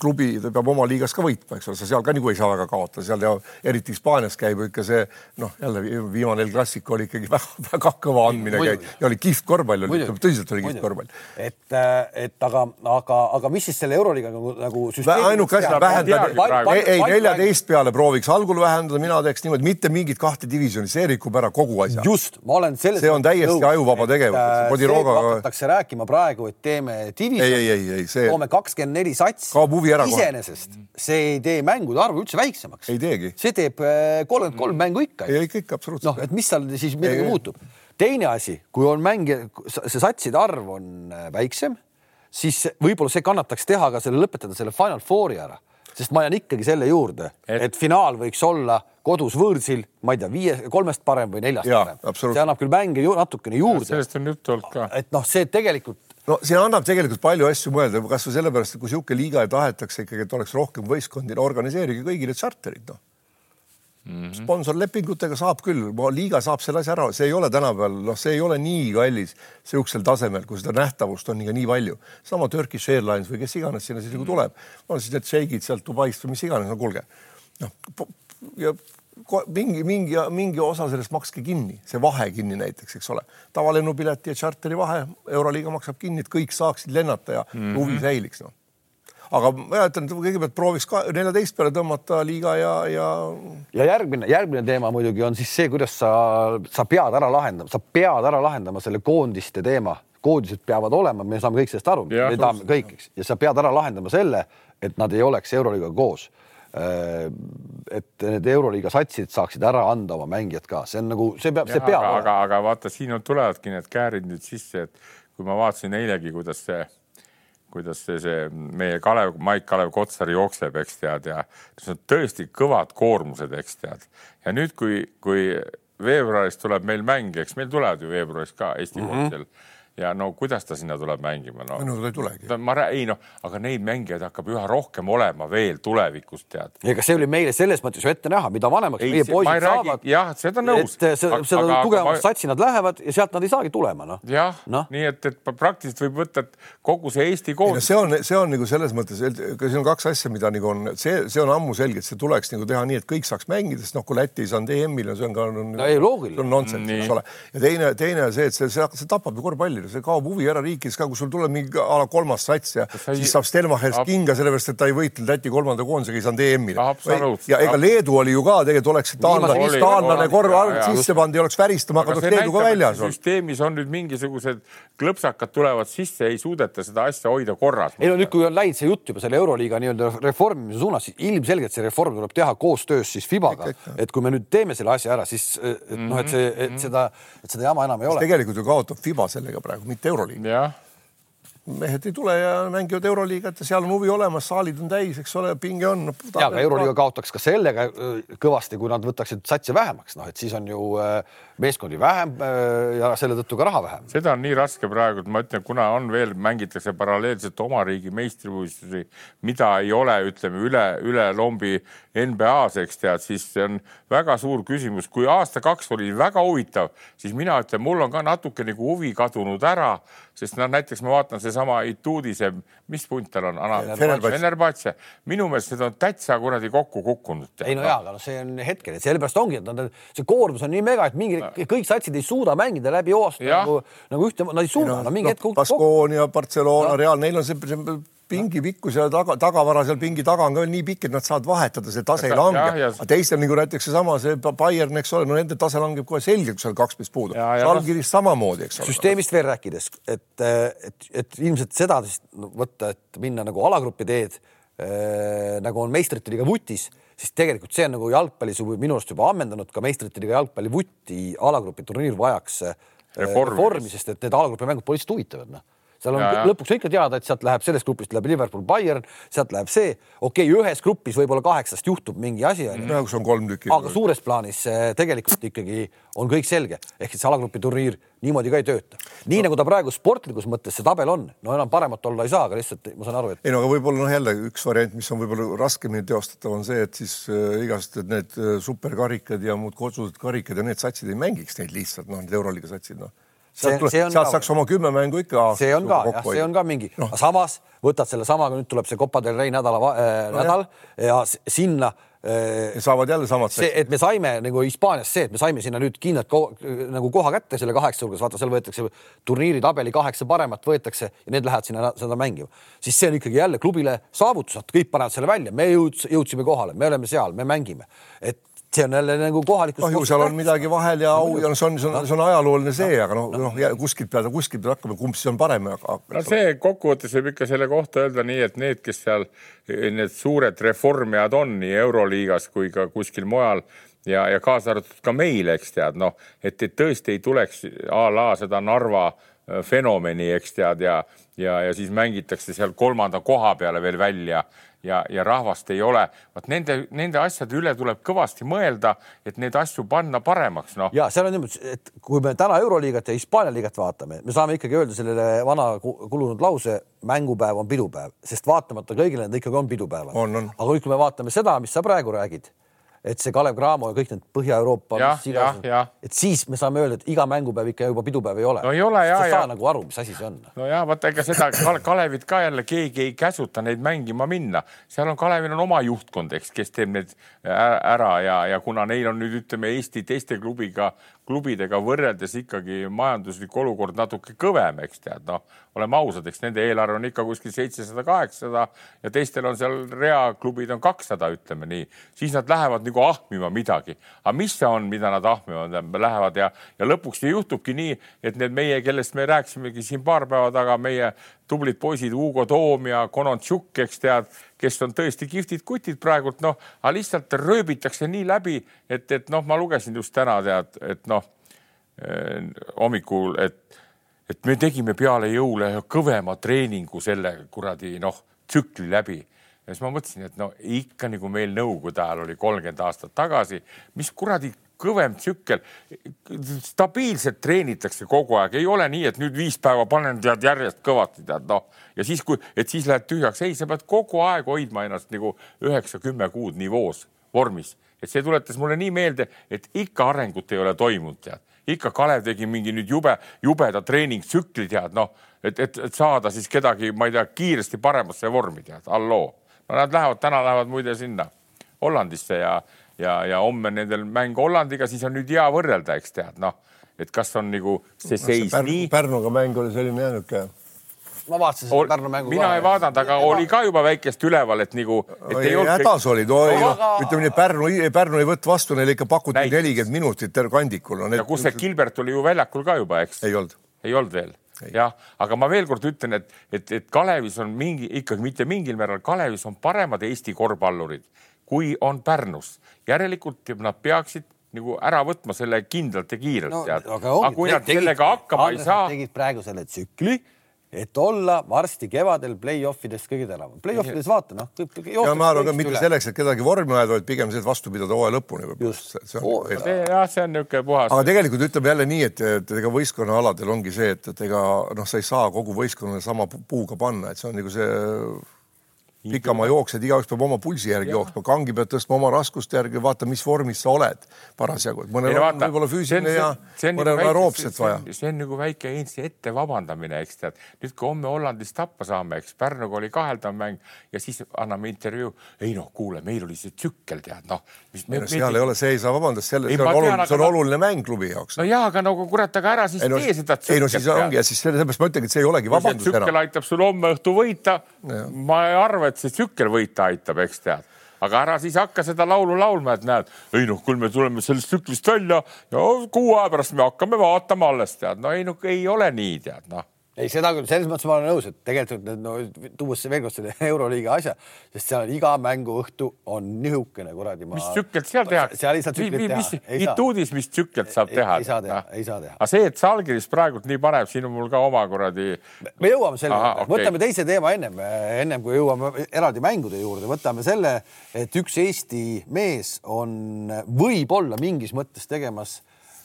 klubi peab oma liigas ka võitma, eks ole, sa seal ka nagu ei saa väga kaotada, seal ja eriti Hispaanias käib ikka see noh, jälle viimane El Clasico oli ikkagi (laughs) väga-väga kõva andmine käib ja oli kihvt korvpall tõsiselt oli kihvt korvpall. et, äh, et aga, aga, aga mis siis selle Euroliiga nagu, nagu süsteemi. ainuke asi, vähendada, ei, ei neljateist peale prooviks algul vähendada, mina teeks niimoodi, mitte mingit kahte divisjoni, see rikub ära kogu asja. just, ma olen selles. see on täiesti ajuvaba tegevus. hakatakse rääkima praegu, et teeme divisjoni, toome kakskümmend neli satsi. Kaob huvi ära. iseenesest see ei tee mängude arvu üldse väiksemaks. ei teegi. see teeb äh, kolmkümmend kolm mängu ikka. ei, ikka, ikka absoluutselt. noh, et mis seal siis midagi ei, muutub. teine asi, kui on mängija, see satside arv on äh, väiksem, siis võib-olla see kannataks teha ka selle, lõpetada selle Final Fouri ära, sest ma jään ikkagi selle juurde, et finaal võiks olla kodus võõrsil, ma ei tea, viie, kolmest parem või neljast ja, parem. see annab küll mänge ju natukene juurde. sellest on juttu olnud ka. et noh, see tegelikult no siin annab tegelikult palju asju mõelda, kasvõi sellepärast, et kui niisugune liiga tahetakse ikkagi, et oleks rohkem võistkondi, organiseerige kõigile tšarterid, noh. Mm -hmm.. sponsorlepingutega saab küll, liiga saab selle asja ära, see ei ole tänapäeval, noh, see ei ole nii kallis niisugusel tasemel, kui seda nähtavust on ikka nii palju. sama Turkish Airlines või kes iganes sinna siis nagu tuleb, on siis need šeigid sealt Dubaist või mis iganes, no kuulge, noh ja mingi, mingi, mingi osa sellest makske kinni, see vahe kinni näiteks, eks ole. tavalennupileti ja tšarteri vahe, Euroliiga maksab kinni, et kõik saaksid lennata ja mm -hmm. huvi säiliks, noh. aga ma ütlen, kõigepealt prooviks ka neljateist peale tõmmata liiga ja, ja. ja järgmine, järgmine teema muidugi on siis see, kuidas sa, sa pead ära lahendama, sa pead ära lahendama selle koondiste teema koondised peavad olema, me saame kõik sellest aru, me tahame kõik, eks, ja sa pead ära lahendama selle, et nad ei oleks Euroliigaga koos et need Euroliiga satsid saaksid ära anda oma mängijad ka, see on nagu, see peab, see peab. aga, aga, vaata, siin on, tulevadki need käärid nüüd sisse, et kui ma vaatasin eilegi, kuidas see, kuidas see, see meie Kalev, Maik-Kalev Kotsar jookseb, eks tead, ja see on tõesti kõvad koormused, eks tead. ja nüüd, kui, kui veebruaris tuleb meil mäng, eks meil tulevad ju veebruaris ka Eesti mm -hmm ja no kuidas ta sinna tuleb mängima no.? no ta ei tulegi. ma ei noh, aga neid mängijaid hakkab üha rohkem olema veel tulevikus tead. ega see oli meile selles mõttes ju ette näha, mida vanemaks ei, meie poisid saavad. jah, seda nõus. et seda, seda tugevamaks satsi nad lähevad ja sealt nad ei saagi tulema noh. jah no., nii et, et praktiliselt võib võtta, et kogu see Eesti koondis. see on, see on nagu selles mõttes, siin on kaks asja, mida nagu on, see, see on ammu selge, et see tuleks nagu teha nii, et kõik saaks mängida, sest noh, kui Läti ei saanud EM-ile, see on ka no,. no ei, loogiline. see on nonsenss, eks ole. ja teine, teine see, et see, see, see tapab ju korvpalli meeldib, see kaob huvi ära riikides ka, kui sul tuleb mingi a la kolmas sats ja sai... siis saab Stelmachers kinga, sellepärast et ta ei võitnud Läti kolmanda koondisega, ei saanud EM-ile. ja ega Leedu oli ju ka tegelikult oleks taanlane, taanlane korv sisse pannud ja oleks väristama hakatud Leedu ka väljas. süsteemis on nüüd mingisugused klõpsakad tulevad sisse, ei suudeta seda asja hoida korras. ei no nüüd, kui on läinud see jutt juba selle Euroliiga nii-öelda reformimise suunas, siis ilmselgelt see reform tuleb teha koostöös siis Fibaga, et kui me nüüd teeme selle asja ära, siis et noh, et see, et seda, et seda jama enam ei ole. tegelikult ju kaotab Fiba sellega praegu, mitte Euroliiga. Mehed ei tule ja mängivad Euroliigat ja seal on huvi olemas, saalid on täis, eks ole, pinge on ja, aga Euroliiga kaotaks ka sellega äh, kõvasti, kui nad võtaksid satsi vähemaks, noh, et siis on ju äh, meeskondi vähem äh, ja selle tõttu ka raha vähem. seda on nii raske praegu, et ma ütlen, kuna on veel, mängitakse paralleelselt oma riigi meistrivõistlusi, mida ei ole, ütleme üle, üle lombi NBA-s, eks tead, siis see on väga suur küsimus. kui aasta-kaks oli väga huvitav, siis mina ütlen, mul on ka natuke nagu huvi kadunud ära, sest noh, näiteks ma vaatan seesama Ituudi, see, mis punt tal on? Fenerbahce. minu meelest need on täitsa kuradi kokku kukkunud. ei no jaa, aga noh, see on hetkel, et sellepärast ongi, et nad, see koormus on nii mega, et mingi kõik satsid ei suuda mängida läbi hooaja nagu, nagu ühte, nad ei suuda, no mingi hetk. Baskonia, Barcelona no., Real, neil on see, see pingi pikkus ja taga, tagavara seal pingi taga on ka veel nii pikk, et nad saavad vahetada, see tase ei lange. aga teistel nagu näiteks seesama, see Bayern, eks ole, no nende tase langeb kohe selgelt, kui seal kaks meest puudu. Žalgiris samamoodi, eks ole. süsteemist veel rääkides, et, et, et ilmselt seda võtta, et minna nagu alagrupi teed äh, nagu on meistrite liiga vutis, siis tegelikult see on nagu jalgpallis minu arust juba ammendanud ka meistrite liiga jalgpalli vuti alagrupi turniir vajaks äh, reformi, reformi, sest et need alagrupi mängud pole lihtsalt huvitavad, noh seal on ja, ja. lõpuks ikka teada, et sealt läheb sellest grupist läheb Liverpool, Bayern, sealt läheb see, okei okay,, ühes grupis võib-olla kaheksast juhtub mingi asi onju. kus on kolm tükki. aga suures plaanis tegelikult ikkagi on kõik selge, ehk et see alagrupi turniir niimoodi ka ei tööta. nii no. nagu ta praegu sportlikus mõttes see tabel on, no enam paremat olla ei saa, aga lihtsalt ma saan aru, et. ei no aga võib-olla noh, jälle üks variant, mis on võib-olla raskemini teostatav, on see, et siis äh, igasugused need äh, superkarikad ja muud kodused karikad ja need satsid ei mängiks neid lihtsalt noh, need euroliiga satsid noh sealt, saaks oma kümme mängu ikka. see on ka, jah, see on ka mingi no., aga samas võtad sellesama, nüüd tuleb see Copa del Rey nädala äh, no, nädal ja sinna äh,. saavad jälle samad. see, et me saime nagu Hispaanias see, et me saime sinna nüüd kindlalt ko nagu koha kätte selle kaheksa hulgas, vaata, seal võetakse turniiri tabeli kaheksa paremat võetakse ja need lähevad sinna seda mängima, siis see on ikkagi jälle klubile saavutus, et kõik panevad selle välja, me jõuds, jõudsime kohale, me oleme seal, me mängime, et see on jälle nagu kohalikus. kahju, seal on midagi vahel ja au ja see on, see on, see on ajalooline see, aga noh, noh kuskilt peab, kuskilt peab hakkama, kumb siis on parem. no see kokkuvõttes võib ikka selle kohta öelda nii, et need, kes seal need suured reformijad on nii Euroliigas kui ka kuskil mujal ja, ja kaasa arvatud ka meil, eks tead, noh, et, et tõesti ei tuleks a la seda Narva äh, fenomeni, eks tead, ja, ja, ja siis mängitakse seal kolmanda koha peale veel välja ja, ja rahvast ei ole. vot nende, nende asjade üle tuleb kõvasti mõelda, et neid asju panna paremaks, noh. ja seal on niimoodi, et kui me täna Euroliigat ja Hispaania liigat vaatame, me saame ikkagi öelda sellele vana kulunud lause, mängupäev on pidupäev, sest vaatamata kõigile need ikkagi on pidupäevad. aga kui me vaatame seda, mis sa praegu räägid et see Kalev Cramo ja kõik need Põhja-Euroopa, et siis me saame öelda, et iga mängupäev ikka juba pidupäev ei ole. no ei ole ja, ja. saa nagu aru, mis asi see on. no ja vaata, ega seda Kalevit ka jälle keegi ei käsuta neid mängima minna, seal on Kalevil on oma juhtkond, eks, kes teeb need ära ja, ja kuna neil on nüüd ütleme Eesti teiste klubiga klubidega võrreldes ikkagi majanduslik olukord natuke kõvem, eks tead, noh, oleme ausad, eks nende eelarve on ikka kuskil seitsesada, kaheksasada ja teistel on seal reaklubid on kakssada, ütleme nii, siis nad lähevad nagu ahmima midagi. aga mis see on, mida nad ahmivad, lähevad? Ja, ja lõpuks juhtubki nii, et need meie, kellest me rääkisimegi siin paar päeva taga, meie tublid poisid Hugo Toom ja Konontšuk, eks tead, kes on tõesti kihvtid kutid praegult, noh, aga lihtsalt rööbitakse nii läbi, et, et noh, ma lugesin just täna tead, et noh eh, hommikul, et, et me tegime peale jõule kõvema treeningu selle kuradi noh, tsükli läbi. Ja siis ma mõtlesin, et no ikka nagu meil nõukogude ajal oli kolmkümmend aastat tagasi, mis kuradi kõvem tsükkel. stabiilselt treenitakse kogu aeg, ei ole nii, et nüüd viis päeva panen tead järjest kõvasti tead noh. Ja siis, kui, et siis lähed tühjaks, ei, sa pead kogu aeg hoidma ennast nagu üheksa-kümme kuud nivoos, vormis, et see tuletas mulle nii meelde, et ikka arengut ei ole toimunud, tead, ikka Kalev tegi mingi nüüd jube, jubeda treeningtsükli, tead noh, et, et, et saada siis kedagi, ma ei tea, kiiresti paremasse vormi, tead, halloo. no nad lähevad, täna lähevad muide sinna Hollandisse ja ja, ja homme nendel mäng Hollandiga, siis on nüüd hea võrrelda, eks tead, noh, et kas on nagu see seis see Pärnu, nii. Pärnuga mäng oli selline niisugune ma vaatasin seda Pärnu mängu mina ka. ei vaadanud, aga ja, oli ka juba väikest üleval, et nagu. hädas olid, ütleme nii, Pärnu, Pärnu ei võtnud vastu, neile ikka pakuti nelikümmend minutit kandikul no,. ja kus see Gilbert oli ju väljakul ka juba, eks? ei olnud. ei olnud veel? jah, aga ma veel kord ütlen, et, et, et Kalevis on mingi ikkagi mitte mingil määral, Kalevis on paremad Eesti korvpallurid kui on Pärnus. järelikult nad peaksid nagu ära võtma selle kindlalt ja kiirelt no,. aga, aga kui nad tegid, sellega hakkama ei saa. tegid praegu selle tsükli, et olla varsti kevadel play-off idest kõige teravam. Play-offides vaata noh. ja ma arvan ka mitte üle. selleks, et kedagi vormi ajada, vaid pigem see, et vastu pidada hooaja lõpuni. just. jah, see on niisugune puhas. aga tegelikult ütleme jälle nii, et, et ega võistkonnaaladel ongi see, et, et ega noh, sa ei saa kogu võistkonnale sama puuga panna, et see on nagu see pikamaa jooksjad, igaüks peab oma pulsi järgi ja. jooksma, kangi pead tõstma oma raskuste järgi, vaata, mis vormis sa oled parasjagu, et mõnel on võib-olla füüsiline ja mõnel on aeroobset vaja. see on nagu väike Eesti ette vabandamine, eks tead. nüüd, kui homme Hollandis tappa saame, eks Pärnuga oli kaheldav mäng ja siis anname intervjuu. ei noh, kuule, meil oli see tsükkel, tead noh. No, seal ei ole, see ei saa vabandust, selle, see on oluline, see on oluline mäng klubi jaoks. no jaa, aga nagu kurat, aga ära siis ei, no, tee seda tsükket. ei no siis ongi ja siis sellepärast ma ütlengi, et see ei olegi vabandus enam. tsükkel aitab sul homme õhtu võita. ma ei arva, et see tsükkel võita aitab, eks tead. Aga ära siis hakka seda laulu laulma, et näed, ei noh, küll me tuleme sellest tsüklist välja ja kuu aja pärast me hakkame vaatama alles tead, no ei no ei ole nii tead noh ei, seda küll, selles mõttes ma olen nõus, et tegelikult no tuues veel kord selle (laughs) Euroliiga asja, sest seal iga mänguõhtu on nihukene kuradi ma.... mis tsükket seal tehakse? seal ei saa tsükket teha. Ituudis, mis tsükket saab teha? ei saa teha, ei saa teha. aga see, et Salgiris praegult nii paneb, siin on mul ka oma kuradi. me jõuame selle juurde okay., võtame teise teema ennem, ennem kui jõuame eraldi mängude juurde, võtame selle, et üks Eesti mees on võib-olla mingis mõttes tegemas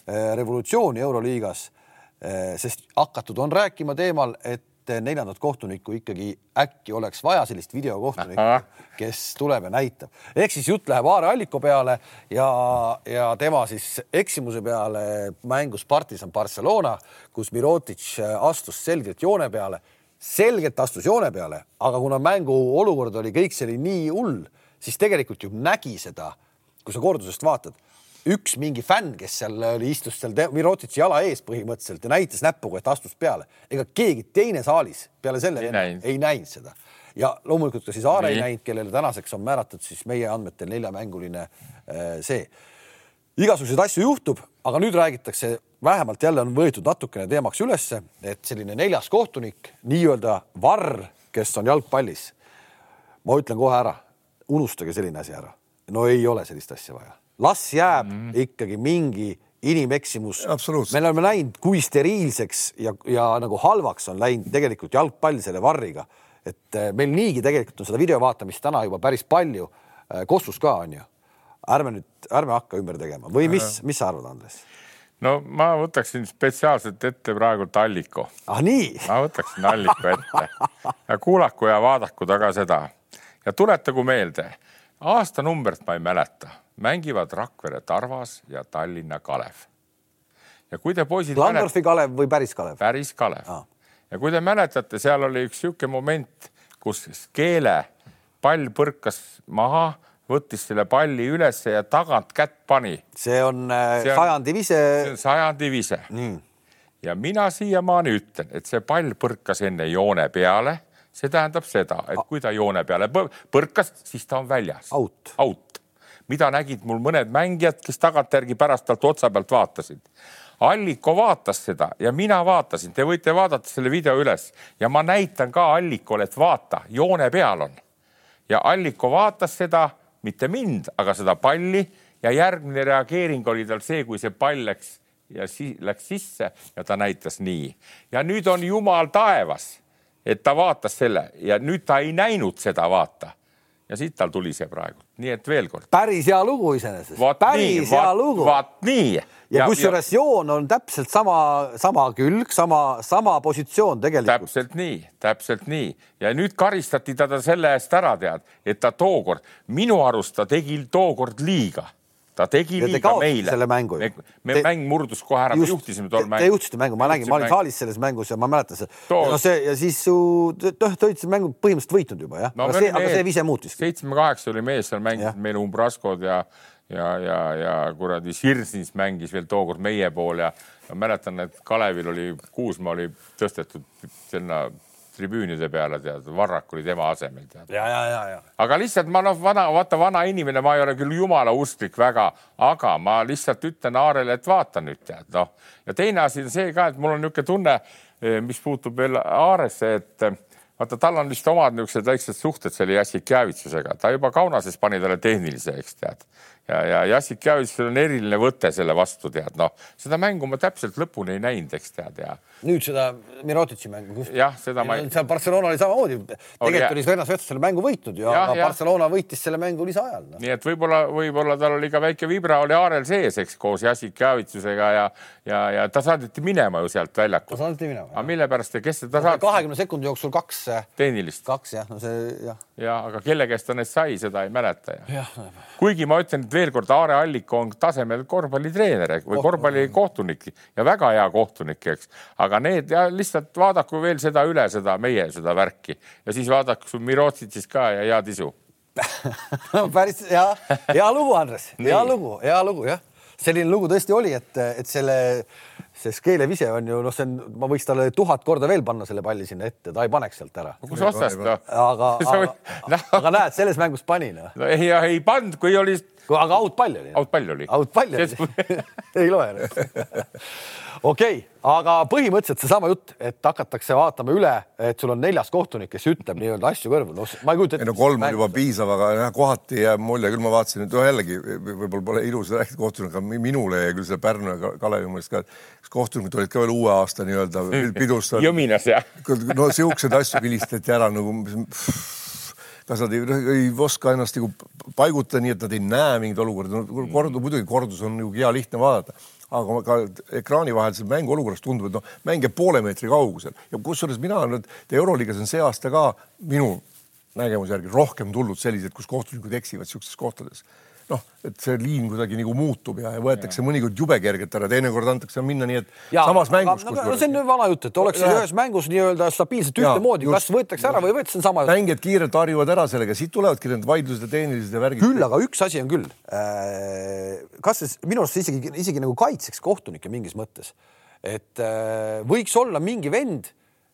eh, revolutsiooni Euroliigas sest hakatud on rääkima teemal, et neljandat kohtunikku ikkagi äkki oleks vaja sellist videokohtunikku, kes tuleb ja näitab. ehk siis jutt läheb Aare Alliko peale ja, ja tema siis eksimuse peale mängus Partisan Barcelona, kus Mirotic astus selgelt joone peale, selgelt astus joone peale, aga kuna mängu olukord oli, kõik see oli nii hull, siis tegelikult ju nägi seda, kui sa kordusest vaatad üks mingi fänn, kes seal oli, istus seal Mirotitši jala ees põhimõtteliselt ja näitas näpuga, et astus peale. ega keegi teine saalis peale selle ei näinud, ei näinud seda ja loomulikult ka siis Aare ei näinud, kellele tänaseks on määratud siis meie andmetel neljamänguline äh, see. igasuguseid asju juhtub, aga nüüd räägitakse, vähemalt jälle on võetud natukene teemaks ülesse, et selline neljas kohtunik, nii-öelda varr, kes on jalgpallis. ma ütlen kohe ära, unustage selline asi ära. no ei ole sellist asja vaja las jääb mm -hmm. ikkagi mingi inimeksimus. me oleme näinud, kui steriilseks ja, ja nagu halvaks on läinud tegelikult jalgpall selle varriga, et eh, meil niigi tegelikult on seda video vaatamist täna juba päris palju. Eh, Kossus ka on ju. ärme nüüd, ärme hakka ümber tegema või mis, mis sa arvad, Andres? no ma võtaksin spetsiaalselt ette praegu Alliko. ah nii? ma võtaksin Alliko ette ja kuulaku ja vaadaku taga seda ja tuletagu meelde, aastanumbrit ma ei mäleta mängivad Rakvere Tarvas ja Tallinna Kalev. ja kui te poisid. Landorfi Kalev või päris Kalev? päris Kalev ah.. ja kui te mäletate, seal oli üks niisugune moment, kus keele pall põrkas maha, võttis selle palli ülesse ja tagant kätt pani. see on, äh, see on sajandi vise. see on sajandi vise mm.. ja mina siiamaani ütlen, et see pall põrkas enne joone peale see tähendab seda, et kui ta joone peale põrkas, siis ta on väljas. out. out mida nägid mul mõned mängijad, kes tagantjärgi pärast talt otsa pealt vaatasid. Alliko vaatas seda ja mina vaatasin, te võite vaadata selle video üles ja ma näitan ka Allikole, et vaata, joone peal on. ja Alliko vaatas seda, mitte mind, aga seda palli ja järgmine reageering oli tal see, kui see pall läks ja si läks sisse ja ta näitas nii. ja nüüd on jumal taevas, et ta vaatas selle ja nüüd ta ei näinud seda, vaata ja siit tal tuli see praegu, nii et veel kord. päris hea lugu iseenesest, päris nii, hea lugu. vaat nii. ja, ja kusjuures joon on täpselt sama, sama külg, sama, sama positsioon tegelikult. täpselt nii, täpselt nii ja nüüd karistati teda selle eest ära, tead, et ta tookord, minu arust ta tegi tookord liiga ta tegi ja liiga meile. selle mängu. me, me te, mäng murdus kohe ära, me juhtisime tol mängul. Te juhtisite mängu, ma nägin, ma olin saalis selles mängus ja ma mäletan seda. no see ja siis su, noh, te olite mängu põhimõtteliselt võitnud juba jah no,, aga see, aga see vise muutis. seitsme-kaheksa oli mees seal mänginud meil Umbraskod ja ja, ja, ja kuradi Sirsnis mängis veel tookord meie pool ja ma mäletan, et Kalevil oli, Kuusmaa oli tõstetud sinna tribüünide peale, tead, Varrak oli tema asemel, tead. ja, ja, ja, ja. aga lihtsalt ma noh, vana, vaata vana inimene, ma ei ole küll jumala usklik väga, aga ma lihtsalt ütlen Aarele, et vaata nüüd tead, noh. ja teine asi on see ka, et mul on niisugune tunne, eh, mis puutub veel Aaresse, et eh, vaata, tal on vist omad niisugused väiksed suhted selle Jassik Jäävitsusega, ta juba Kaunases pani talle tehnilise, eks tead ja, ja Jassik Javitsil on eriline võte selle vastu, tead, noh, seda mängu ma täpselt lõpuni ei näinud, eks tead ja. Nüüd seda Mirotitši mängu. jah, seda ma ei. seal Barcelona oli samamoodi, tegelikult oli Svenas Vets selle mängu võitnud ja, ja, ja Barcelona võitis selle mängu lisaajal no.. nii et võib-olla, võib-olla tal oli ka väike vibra oli Aarel sees, eks koos Jassik Javitsusega ja, ja, ja ta saadeti minema ju sealt väljakult. ta saadeti minema. aga mille pärast ja kes seda saatis? kahekümne sekundi jooksul kaks. tehnilist. kaks jah, no see jah. ja aga kelle käest ta need sai, seda ei mäleta ja. kuigi ma ütlen, veel kord Aare Alliko on tasemel korvpallitreener või korvpallikohtunik ja väga hea kohtunik, eks. Aga need ja lihtsalt vaadaku veel seda üle, seda meie seda värki ja siis vaadaku su Mirotsitšist ka ja hea tisu (laughs) päris hea, hea lugu, Andres, hea lugu, hea lugu jah selline lugu tõesti oli, et, et selle sest keelevise on ju noh, see on, ma võiks talle tuhat korda veel panna selle palli sinna ette, ta ei paneks sealt ära. kus otsast noh? aga, (laughs) aga, aga näed, selles mängus pani noh no,. ei, ei pannud, kui oli aga outpall oli. outpall oli. outpall oli (laughs) ei loe (laughs) okei okay,, aga põhimõtteliselt seesama jutt, et hakatakse vaatama üle, et sul on neljas kohtunik, kes ütleb nii-öelda asju kõrvu, noh, ma ei kujuta ette. ei no kolm on juba piisav, aga jah, kohati jääb mulje, küll ma vaatasin, et no jällegi võib-olla pole ilus rääkida kohtunik, aga minule jäi küll see Pärnu ja Kalevi meelest ka, kas kohtunikud olid ka veel uue aasta nii-öelda (laughs) pidustanud. jõminas jah. no siukseid asju vilistati ära nagu kas nad ei, ei oska ennast nagu paigutada nii, et nad ei näe mingeid olukordi no,, kordu, muidugi kordus on nagu hea lihtne vaadata. Aga ka ekraani vahelisel mänguolukorras tundub, et noh, mäng jääb poole meetri kaugusel. Ja kusjuures mina olen nüüd, Euroliigas on see aasta ka minu nägemuse järgi rohkem tulnud selliseid, kus kohtunikud eksivad niisugustes kohtades noh, et see liin kuidagi nagu muutub ja, ja võetakse mõnikord jube kergelt ära, teinekord antakse minna nii, et ja, samas mängus. No, no see on vana jutt, et oleks ja. ühes mängus nii-öelda stabiilselt ühtemoodi, kas võetakse ära või ei võeta, see on sama mängijad kiirelt harjuvad ära sellega, siit tulevadki need vaidlused ja tehnilised ja värgid. küll, aga üks asi on küll. Äh, kas see minu arust isegi, isegi nagu kaitseks kohtunikke mingis mõttes, et äh, võiks olla mingi vend,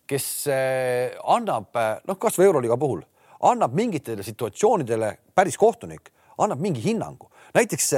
kes äh, annab noh, kasvõi Euroliiga puhul annab mingitele situatsioonidele päris kohtunik annab mingi hinnangu. näiteks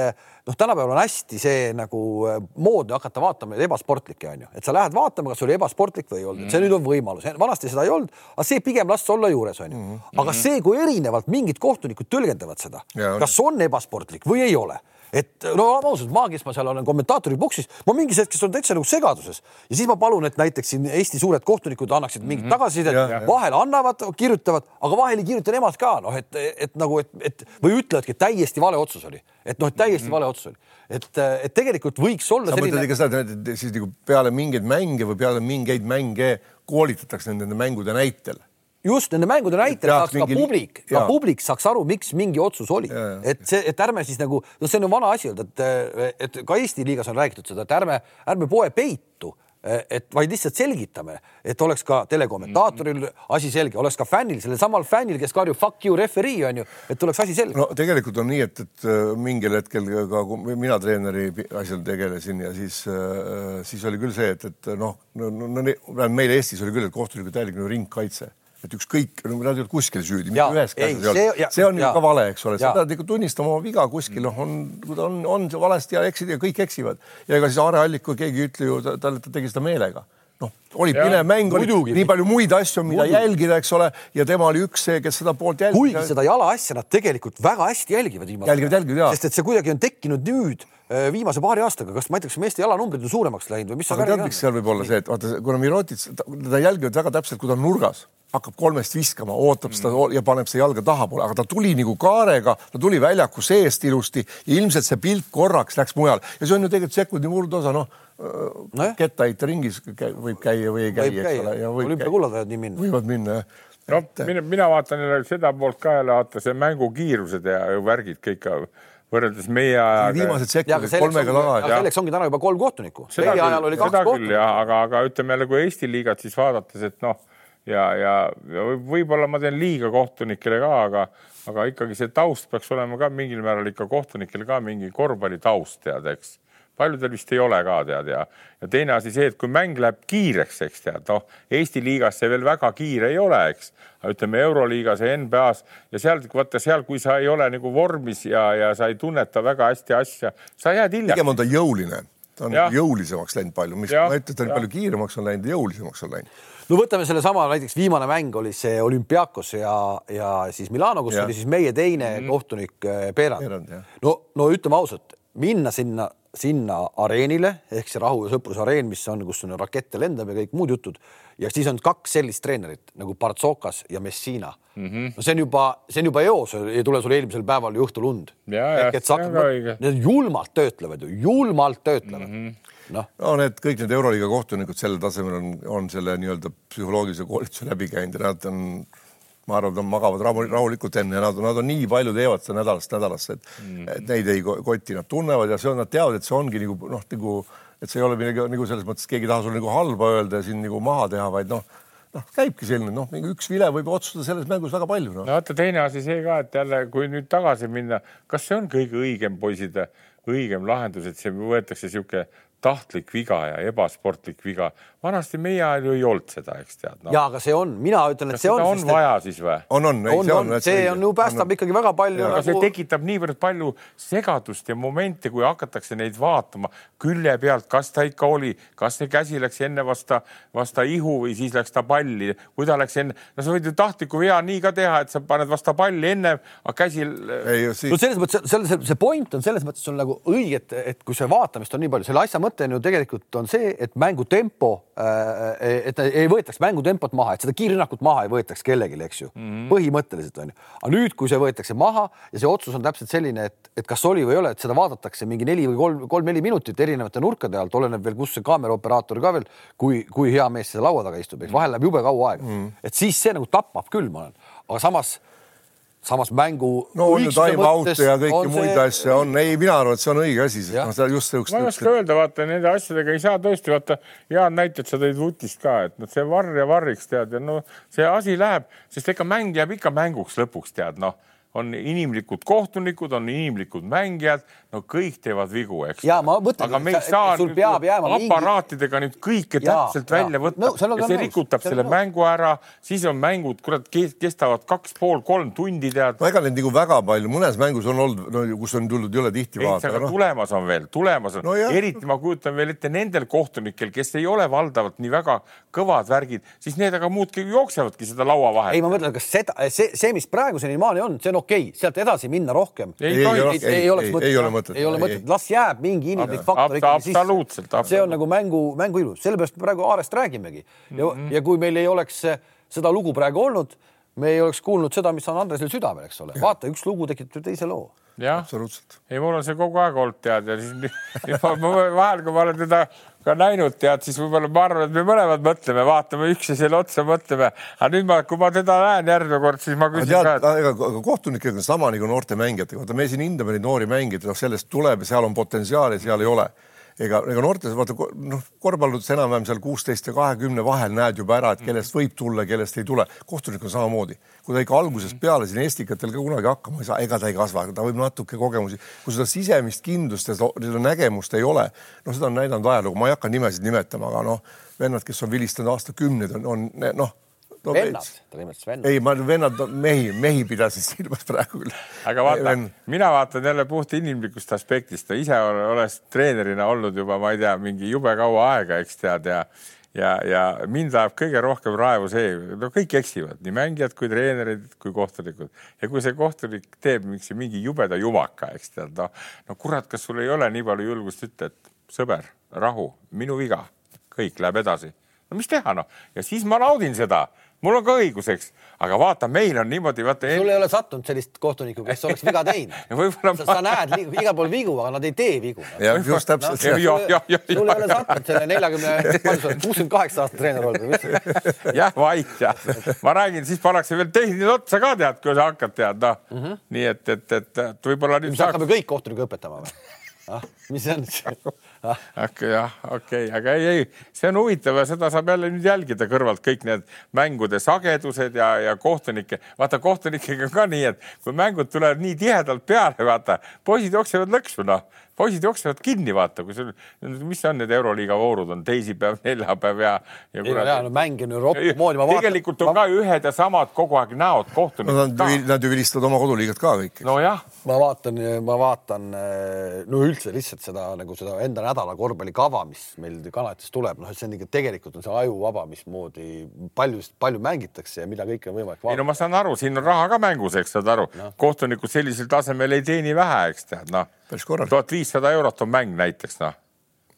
noh, tänapäeval on hästi see nagu äh, moodne hakata vaatama ebasportlikke onju, et sa lähed vaatama, kas oli ebasportlik või ei olnud mm, -hmm. see nüüd on võimalus, vanasti seda ei olnud, aga see pigem las olla juures onju mm. -hmm. aga see, kui erinevalt mingid kohtunikud tõlgendavad seda, kas on ebasportlik või ei ole et no ausalt, ma, kes ma seal olen kommentaatori boksis, ma mingis hetkes olen täitsa nagu segaduses. Ja siis ma palun, et näiteks siin Eesti suured kohtunikud annaksid mingit mm -hmm. tagasisidet, vahel annavad, kirjutavad, aga vahel ei kirjuta nemad ka. Noh, et, et nagu, et, et või ütlevadki, et täiesti vale otsus oli, et noh, et täiesti mm -hmm. vale otsus oli, et, et tegelikult võiks olla. sa selline... mõtled ikka seda, et siis nagu peale mingeid mänge või peale mingeid mänge koolitatakse nende mängude näitel just nende mängude näitel saaks ka mingi... publik, ka publik saaks aru, miks mingi otsus oli, et see, et ärme siis nagu, noh, see on ju vana asi olnud, et, et ka Eesti liigas on räägitud seda, et ärme, ärme poe peitu et vaid lihtsalt selgitame, et oleks ka telekommentaatoril mm -hmm. asi selge, oleks ka fännil, sellel samal fännil, kes karjub fuck you referee on ju, et oleks asi selge. no tegelikult on nii, et, et äh, mingil hetkel ka mina treeneri asjal tegelesin ja siis, äh, siis oli küll see, et, et noh, no, no, no meil Eestis oli küll, et kohtunikud täielik nagu ringkaitse et ükskõik, nad ei olnud kuskil süüdi, mitte ühes käes ei olnud. see on ju ka vale, eks ole, sa pead ikka tunnistama oma viga kuskil, noh, on, kui ta on, on valesti ja eksid ja kõik eksivad ja ega siis Aare Alliku keegi ei ütle ju talle, et ta tegi seda meelega noh, oli pime mäng, oli nii palju muid asju, mida muidugi. jälgida, eks ole, ja tema oli üks see, kes seda poolt jälgis. kuigi seda jala asja nad tegelikult väga hästi jälgivad jälgivad, jälgivad, jaa. sest et see kuidagi on tekkinud nüüd viimase paari aastaga, kas ma kas meeste jalanumbrid on suuremaks läinud või mis aga tead, miks seal võib olla see, et vaata, kuna Mirotic, teda jälgivad väga täpselt, kui ta on nurgas hakkab kolmest viskama, ootab seda mm. ja paneb seda jalga tahapoole, aga ta tuli nagu kaarega, ta tuli väljaku seest ilusti ja ilmselt see pilt korraks läks mujal ja see on ju tegelikult sekundi murdosa, noh no kettaheite ringis võib käia või ei käi, eks ole. olümpiakullad võivad nii minna. võivad minna, jah. no mina, mina vaatan seda poolt ka jälle, vaata see mängukiirused ja värgid kõik võrreldes meie ajaga. viimased sekundid kolmega taga. selleks ongi täna juba kolm kohtunikku. meie ajal oli kaks kohtunikku. aga, aga ütleme jälle, kui Eesti liigat siis vaadates, et noh ja, ja, ja võib-olla ma teen liiga kohtunikele ka, aga, aga ikkagi see taust peaks olema ka mingil määral ikka kohtunikel ka mingi korvpallitaust tead, eks paljudel vist ei ole ka tead ja, ja teine asi see, et kui mäng läheb kiireks, eks tead, noh, Eesti liigas see veel väga kiire ei ole, eks, ütleme Euroliigas ja NBA-s ja seal vaata seal, kui sa ei ole nagu vormis ja, ja sa ei tunneta väga hästi asja, sa jääd hiljaks. pigem on ta jõuline, ta on ja. jõulisemaks läinud palju, mis ma ütlen, ta on palju kiiremaks on läinud, jõulisemaks on läinud no võtame sellesama näiteks viimane mäng oli see olümpiaakos ja, ja siis Milano, kus ja. oli siis meie teine mm -hmm. kohtunik eh, Peerand. no, no ütleme ausalt, minna sinna, sinna areenile ehk see rahu ja sõpruse areen, mis on, kus on rakette lendab ja kõik muud jutud ja siis on kaks sellist treenerit nagu Partsokas ja Messina mm. -hmm. no see on juba, see on juba eos, ei tule sul eelmisel päeval ju õhtul und. ehk et sa hakkad, need julmalt töötlevad ju, julmalt töötlevad mm. -hmm noh no, need kõik need Euroliiga kohtunikud sellel tasemel on, on selle nii-öelda psühholoogilise koolituse läbi käinud ja nad on ma arvan, nad magavad rahulikult enne ja nad, nad on nii palju teevad seda nädalast nädalasse, et mm, -hmm. et neid ei koti, nad tunnevad ja see on, nad teavad, et see ongi nagu noh, nagu et see ei ole midagi nagu selles mõttes, keegi ei taha sulle nagu halba öelda ja sind nagu maha teha, vaid noh, noh, käibki selline noh, mingi üks vile võib otsustada selles mängus väga palju no.. no vaata, teine asi see ka, et jälle, kui nüüd tagasi minna, kas see on kõige õigem poisid, õigem lahendus, et see võetakse niisugune tahtlik viga ja ebasportlik viga. vanasti meie ajal ju ei olnud seda, eks tead no.. ja aga see on, mina ütlen, et see on. on vaja et... siis või? on, on, on, see on, see on ju päästab on, ikkagi väga palju. aga nagu... see tekitab niivõrd palju segadust ja momente, kui hakatakse neid vaatama külje pealt, kas ta ikka oli, kas see käsi läks enne vasta, vasta ihu või siis läks ta palli, kui ta läks enne, no sa võid ju tahtliku vea nii ka teha, et sa paned vasta palli enne, aga käsil. Siis... no selles mõttes, selle, see point on selles mõttes on nagu õige, et, et kui see vaatamist on nii palju, selle asja mõte mõte on ju tegelikult on see, et mängutempo, äh, et ei võetaks mängutempot maha, et seda kiirrünnakut maha ei võetaks kellelegi, eks ju mm -hmm. põhimõtteliselt on ju. aga nüüd, kui see võetakse maha ja see otsus on täpselt selline, et, et kas oli või ei ole, et seda vaadatakse mingi neli või kolm, kolm-neli minutit erinevate nurkade alt, oleneb veel, kus see kaameraoperaator ka veel, kui, kui hea mees selle laua taga istub, vahel läheb jube kaua aega mm, -hmm. et siis see nagu tapab küll, ma olen, aga samas samas mängu. no on ju time-out'e ja kõiki muid see... asju on, ei, mina arvan, et see on õige asi, sest noh, seda just sihukest. ma ei oska öelda, vaata nende asjadega ei saa tõesti vaata, Jaan näited sa tõid vutist ka, et noh, see varr ja varriks tead ja no see asi läheb, sest eka mäng jääb ikka mänguks lõpuks tead noh on inimlikud kohtunikud, on inimlikud mängijad, no kõik teevad vigu, eks. ja ma mõtlen, aga me ei saa nüüd aparaatidega mingi... nüüd kõike ja, täpselt ja, välja võtta no, ja see rikutab selle nõus. mängu ära, siis on mängud, kurat, kestavad kaks pool, kolm tundi tead. no ega neid nagu väga palju, mõnes mängus on olnud, no kus on tulnud jõle tihti vaadata. aga no. tulemas on veel, tulemas on no, eriti ma kujutan veel ette nendel kohtunikel, kes ei ole valdavalt nii väga kõvad värgid, siis need aga muudki jooksevadki seda laua vahel. ei, ma mõtlen, kas seda, see, see, mis praegu senimaani on, see on okei okay., sealt edasi minna rohkem. ei, ei, ei, ei, ei oleks mõtet. ei ole mõtet. ei ole mõtet, las jääb mingi inimlik faktor ikkagi sisse. absoluutselt. see on nagu mängu, mängu ilus, sellepärast me praegu Aarest räägimegi ja mm, -hmm. ja kui meil ei oleks seda lugu praegu olnud, me ei oleks kuulnud seda, mis on Andresel südamel, eks ole. vaata, üks lugu tekitab teise loo jah, ei, mul on see kogu aeg olnud tead ja siis (laughs) vahel, kui ma olen teda ka näinud, tead, siis võib-olla ma arvan, et me mõlemad mõtleme, vaatame üksteisele otsa, mõtleme. aga nüüd ma, kui ma teda näen järgmine kord, siis ma küsin tead, ka, ega kohtunikega on sama nagu noorte mängijatega, vaata me siin hindame neid noori mängijaid, noh, sellest tuleb ja seal on potentsiaali, seal ei ole ega, ega noortes vaata noh, korvpalludes enam-vähem seal kuusteist ja kahekümne vahel näed juba ära, et kellest võib tulla, kellest ei tule. kohtunik on samamoodi, kui ta ikka algusest peale siin Estikatel ka kunagi hakkama ei saa, ega ta ei kasva, ta võib natuke kogemusi, kui seda sisemist kindlust ja seda nägemust ei ole, no seda on näidanud ajalugu, ma ei hakka nimesid nimetama, aga noh, vennad, kes on vilistanud aastakümneid, on, on noh no, vennad, ta nimetas vennad. ei, ma vennad, mehi, mehi pidasin silmas praegu. Küll. aga vaata, mina vaatan jälle puht inimlikust aspektist, ise olles treenerina olnud juba, ma ei tea, mingi jube kaua aega, eks tead ja ja, ja mind ajab kõige rohkem raevu see, no kõik eksivad, nii mängijad kui treenerid kui kohtunikud. Ja kui see kohtunik teeb mingi, mingi jubeda jumaka, eks tead, noh, no kurat, kas sul ei ole nii palju julgust ütelda, et sõber, rahu, minu viga, kõik läheb edasi. no mis teha, noh, ja siis ma naudin seda mul on ka õigus, eks, aga vaata, meil on niimoodi, vaata. sul ei ole sattunud sellist kohtunikku, kes oleks viga teinud (laughs) sa, ma... sa näed igal pool vigu, aga nad ei tee vigu. just täpselt no,. sul ei ole sattunud selle neljakümne, palju sa oled, kuuskümmend kaheksa aastat treener olnud (laughs) jah, vait ja ma räägin, siis pannakse veel tehniline otsa ka tead, kui sa hakkad tead, noh mm -hmm. nii et, et, et, et võib-olla nüüd. mis saaks... hakkame kõik kohtunikke õpetama või? ah, mis see on (laughs) (laughs) jah, okei okay., aga ei, ei, see on huvitav ja seda saab jälle nüüd jälgida kõrvalt kõik need mängude sagedused ja, ja kohtunike, vaata kohtunikega on ka nii, et kui mängud tulevad nii tihedalt peale, vaata poisid jooksevad lõksu, noh poisid jooksevad kinni, vaata, kui sul, mis on need Euroliiga voorud on teisipäev, neljapäev ja, ja. ei no jaa, no mäng on ju roppu moodi. tegelikult on ma... ka ühed ja samad kogu aeg näod kohtunikud no,. Nad, nad ju vilistavad oma koduliigat ka kõik. nojah. ma vaatan, ma vaatan no üldse lihtsalt seda nagu seda enda nädala korvpallikava, mis meil kanalites tuleb, noh, et see on ikka tegelikult on see ajuvaba, mismoodi palju, palju mängitakse ja mida kõike on võimalik vaadata. ei no ma saan aru, siin on raha ka mängus, eks saad aru no., kohtunikud sellisel tasemel ei teeni vähe, eks tead, noh päris korralik. tuhat viissada eurot on mäng näiteks, noh.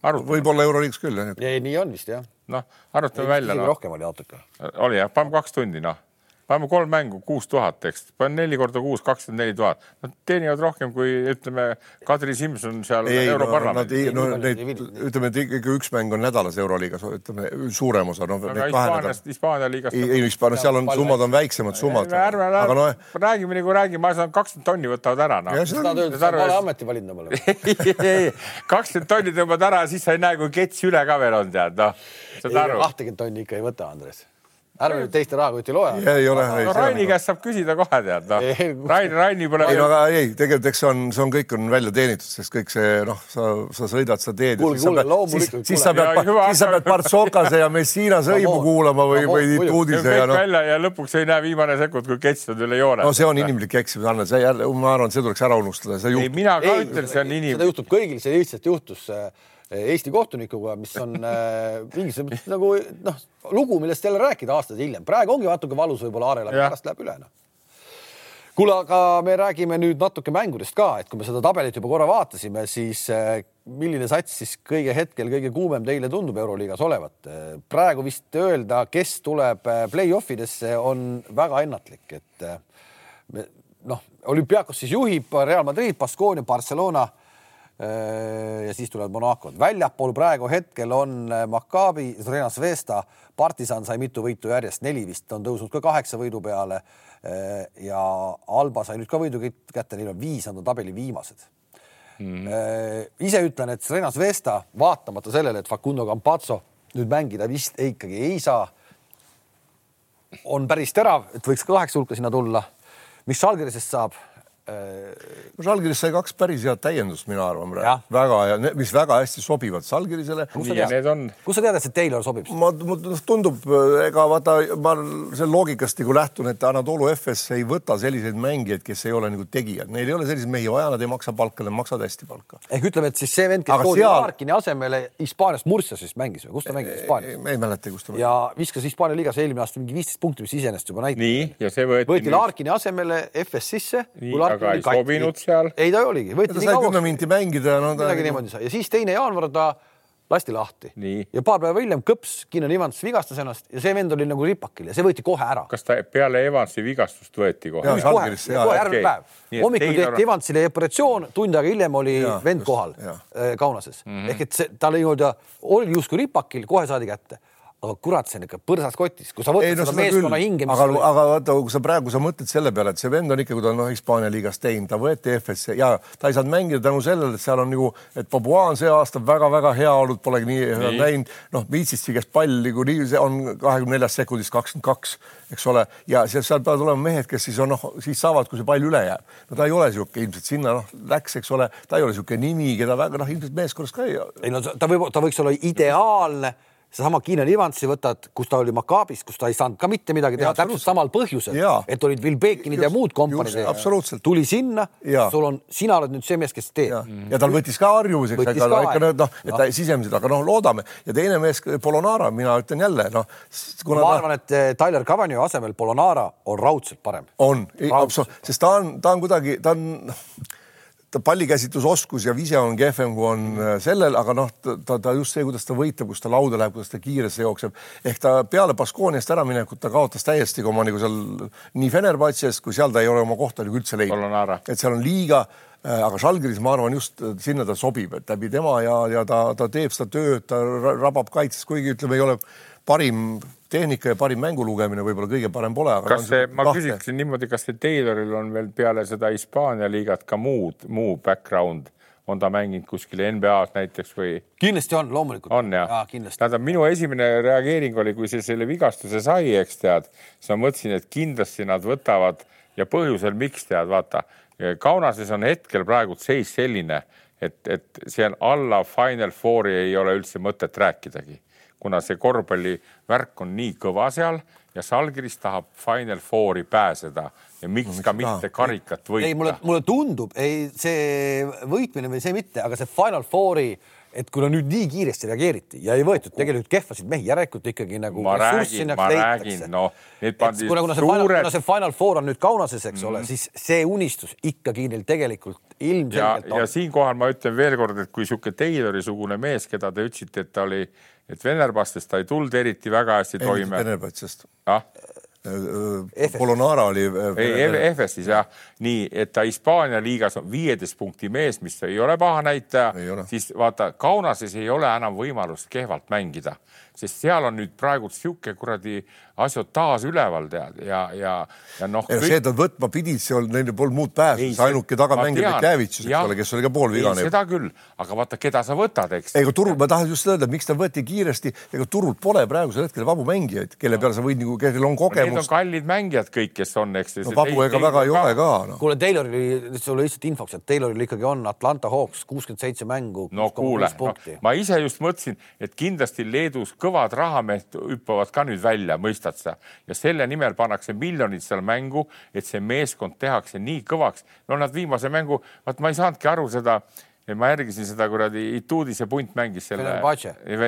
võib-olla Euroliigas küll, jah. ei, nii on vist jah. noh, arutame välja. No. rohkem oli natuke. oli jah, paneme kaks tundi, noh paneme kolm mängu, kuus tuhat, eks, panen neli korda kuus, kakskümmend neli tuhat. Nad teenivad rohkem kui ütleme, Kadri Simson seal Europarlamendis. no neid, ütleme, et ikkagi üks mäng on nädalas Euroliigas, ütleme suurem osa, noh. Hispaania liigast. ei, ei Hispaanias, seal on summad on väiksemad summad. ärme, ärme, no, räägime nagu räägime, ma saan kakskümmend tonni võtavad ära, noh. sa tahad öelda, et sa vale ameti valinud omale? (laughs) ei, ei, kakskümmend tonni tõmbad ära, siis sa ei näe, kui kets üle ka veel on, tead, noh. kahtekümmet tonni ikka ei võta, Andres ärme nüüd teiste rahakotti loe. ei ole. no Raini käest saab küsida kohe tead noh. Rain, Raini pole. ei, aga ei, tegelikult eks see on, see on, kõik on välja teenitud, sest kõik see noh, sa, sa sõidad seda teed. kuulge, kuulge, loomulikult. siis sa pead, siis sa pead Partsokase ja Messina sõimu kuulama või, või uudise ja noh. välja ja lõpuks ei näe viimane sekund, kui kets on üle joone. no see on inimlik eksimus, Anne, see jälle, ma arvan, see tuleks ära unustada. ei, mina ka ütlen, see on inimlik. seda juhtub kõigil, see lihtsalt juhtus Eesti kohtunikuga, mis on äh, mingisugune nagu noh, lugu, millest jälle rääkida aastaid hiljem. praegu ongi natuke valus võib-olla Aarele, pärast läheb üle noh kuule, aga me räägime nüüd natuke mängudest ka, et kui me seda tabelit juba korra vaatasime, siis äh, milline sats siis kõige hetkel kõige kuumem teile tundub Euroliigas olevat? praegu vist öelda, kes tuleb äh, play-off idesse, on väga ennatlik, et noh, olümpiaakos siis juhib Real Madrid, Baskonia, Barcelona Äh, ja siis tulevad Monacod. väljapool praegu hetkel on äh, Maccabi, Zrena Zvesta, partisan sai mitu võitu järjest, neli vist on tõusnud ka kaheksa võidu peale. Äh, ja Alba sai nüüd ka võidu kätte, neil on viis, nad on tabeli viimased mm.. ise ütlen, et Zrena Zvesta, vaatamata sellele, et Facundo Campazzo nüüd mängida vist ikkagi ei saa, on päris terav, et võiks ka kaheksa hulka sinna tulla. mis Žalgirisest saab? No Žalgiris sai kaks päris head täiendust, mina arvan praegu. väga hea, mis väga hästi sobivad Žalgirisele. kus sa tead, et see Taylor sobib? ma, mulle tundub, ega vaata, ma selle loogikast nagu lähtun, et Anatoly Efes ei võta selliseid mängijaid, kes ei ole nagu tegijad, neil ei ole selliseid mehi vaja, nad ei maksa palka, nad maksavad hästi palka. ehk ütleme, et siis see vend, kes toodi seal... Larkini asemele Hispaanias Murciasis mängis või kus ta mängis Hispaanias? ei mäleta, kus ta mängis. ja viskas Hispaania liigas eelmine aasta mingi viisteist punkti, mis iseenesest juba näitab. nii, ja see võeti. võeti Larkini asemele FS sisse. Aga ei sobinud seal. ei, ta oligi. ta sai kümme minti mängida no,. midagi niimoodi sai ja siis teine jaanuar ta lasti lahti ja paar päeva hiljem kõps, Keenan Evans vigastas ennast ja see vend oli nagu ripakil ja see võeti kohe ära. kas ta peale Evansi vigastust võeti kohe? kohe, kohe järgmine päev. hommikul tehti Evansile operatsioon, tund aega hiljem oli ja, vend just, kohal ja. Äh, Kaunases mm -hmm. ehk et see, ta oli nii-öelda, oli justkui ripakil, kohe saadi kätte aga kurat, see on ikka põrsas kotis, kui sa võtad ei, no, seda meeskonna hinge. aga aga vaata, kui sa praegu sa mõtled selle peale, et see vend on ikka, kui ta on noh, Hispaania liigas teinud, ta võeti EFS-i ja ta ei saanud mängida tänu sellele, et seal on nagu, et Pabuaa on see aasta väga-väga hea olnud, polegi nii, nii. näinud. noh, viitsist käest pall niikuinii, see on kahekümne neljast sekundist kakskümmend kaks, eks ole, ja seal, seal peavad olema mehed, kes siis on noh, siis saavad, kui see pall üle jääb. no ta ei ole niisugune ilmselt sinna noh, läks, eks ole, ta ei ole niisugune nimi, keda väga noh, ilmselt meeskonnas ka ei. ei no ta võib, ta võiks olla ideaalne seesama Keenan Evansi võtad, kus ta oli Makaabis, kus ta ei saanud ka mitte midagi teha, täpselt samal põhjusel, et olid Will Bekinid ja muud kompaniid. tuli sinna, sul on, sina oled nüüd see mees, kes teeb. ja, tal võttis ka harjumuseks, aga ikka noh, et ta sisemiselt, aga noh, loodame ja teine mees, Polonara, mina ütlen jälle noh. ma arvan, et eh, Tyler Cavanio asemel Polonara on raudselt parem. on, sest ta on, ta on kuidagi, ta on noh, pallikäsitlusoskus ja vise on kehvem, kui on äh, sellel, aga noh, ta, ta just see, kuidas ta võitleb, kus ta lauda läheb, kuidas ta kiiresti jookseb. ehk ta peale Baskooniast äraminekut ta kaotas täiesti oma nagu seal nii Fenerbahce'st kui seal ta ei ole oma kohta nagu üldse leidnud. et seal on liiga äh, aga Žalgiris, ma arvan, just äh, sinna ta sobib, et läbi tema ja, ja ta, ta teeb seda tööd, ta rabab kaitses, kuigi ütleme, ei ole parim tehnika ja parim mängu lugemine võib-olla kõige parem pole. kas see, ma lahte. küsiksin niimoodi, kas see Tayloril on veel peale seda Hispaania liigat ka muud, muu background? on ta mänginud kuskil NBA-s näiteks või? kindlasti on, loomulikult. on jah ja,? tähendab, minu esimene reageering oli, kui see selle vigastuse sai, eks tead, siis ma mõtlesin, et kindlasti nad võtavad ja põhjusel, miks tead, vaata, Kaunases on hetkel praegu seis selline, et, et see on alla Final Fouri ei ole üldse mõtet rääkidagi kuna see korvpallivärk on nii kõva seal ja Žalgiris tahab Final Fouri pääseda ja miks no, ka mitte karikat võita. ei, mulle, mulle tundub, ei see võitmine või see mitte, aga see Final Fouri et kuna nüüd nii kiiresti reageeriti ja ei võetud tegelikult kehvasid mehi, järelikult ikkagi nagu ma räägin, ma räägin, noh, kuna, kuna suured. kuna see Final Four on nüüd Kaunases, eks mm -hmm. ole, mhm. siis see unistus ikkagi neil tegelikult ilmselgelt ja, on. ja siinkohal ma ütlen veelkord, et kui niisugune Taylori sugune mees, keda te ütlesite, et ta oli et Venerbastest ta ei tulnud eriti väga hästi toime. Venerbastest ah?. Polonara oli. ei, EFS-is jah, nii et ta Hispaania liigas on viieteist punkti mees, mis ei ole paha näitaja, siis vaata Kaunases ei ole enam võimalust kehvalt mängida sest seal on nüüd praegu sihuke kuradi asiotaaž üleval tead ja, ja, ja noh. Kõik... see, et nad võtma pidid, see olnud, neil polnud muud pääsu, see ainuke tagamängija oli Kävitsus, eks ole, kes oli ka poolvigane. seda küll, aga vaata, keda sa võtad, eks. ega turul, ma tahan just öelda, miks ta võeti kiiresti, ega turul pole praegusel hetkel vabu mängijaid, kelle peale sa võid nagu, kellel on kogemus. Need on kallid mängijad kõik, kes on, eks. no vabu ega väga ei ole ka no.. kuule, Tayloril, sulle lihtsalt infoks, et Tayloril ikkagi on Atlanta Hawks kuuskümmend seitse mängu. no kuule, no, ma ise just mõtlesin, et kindlasti Leedus kõvad rahamehed hüppavad ka nüüd välja, mõistad sa? ja selle nimel pannakse miljonid seal mängu, et see meeskond tehakse nii kõvaks. no nad viimase mängu, vaat ma ei saanudki aru seda ma järgisin seda kuradi Ituudise punt mängis selle.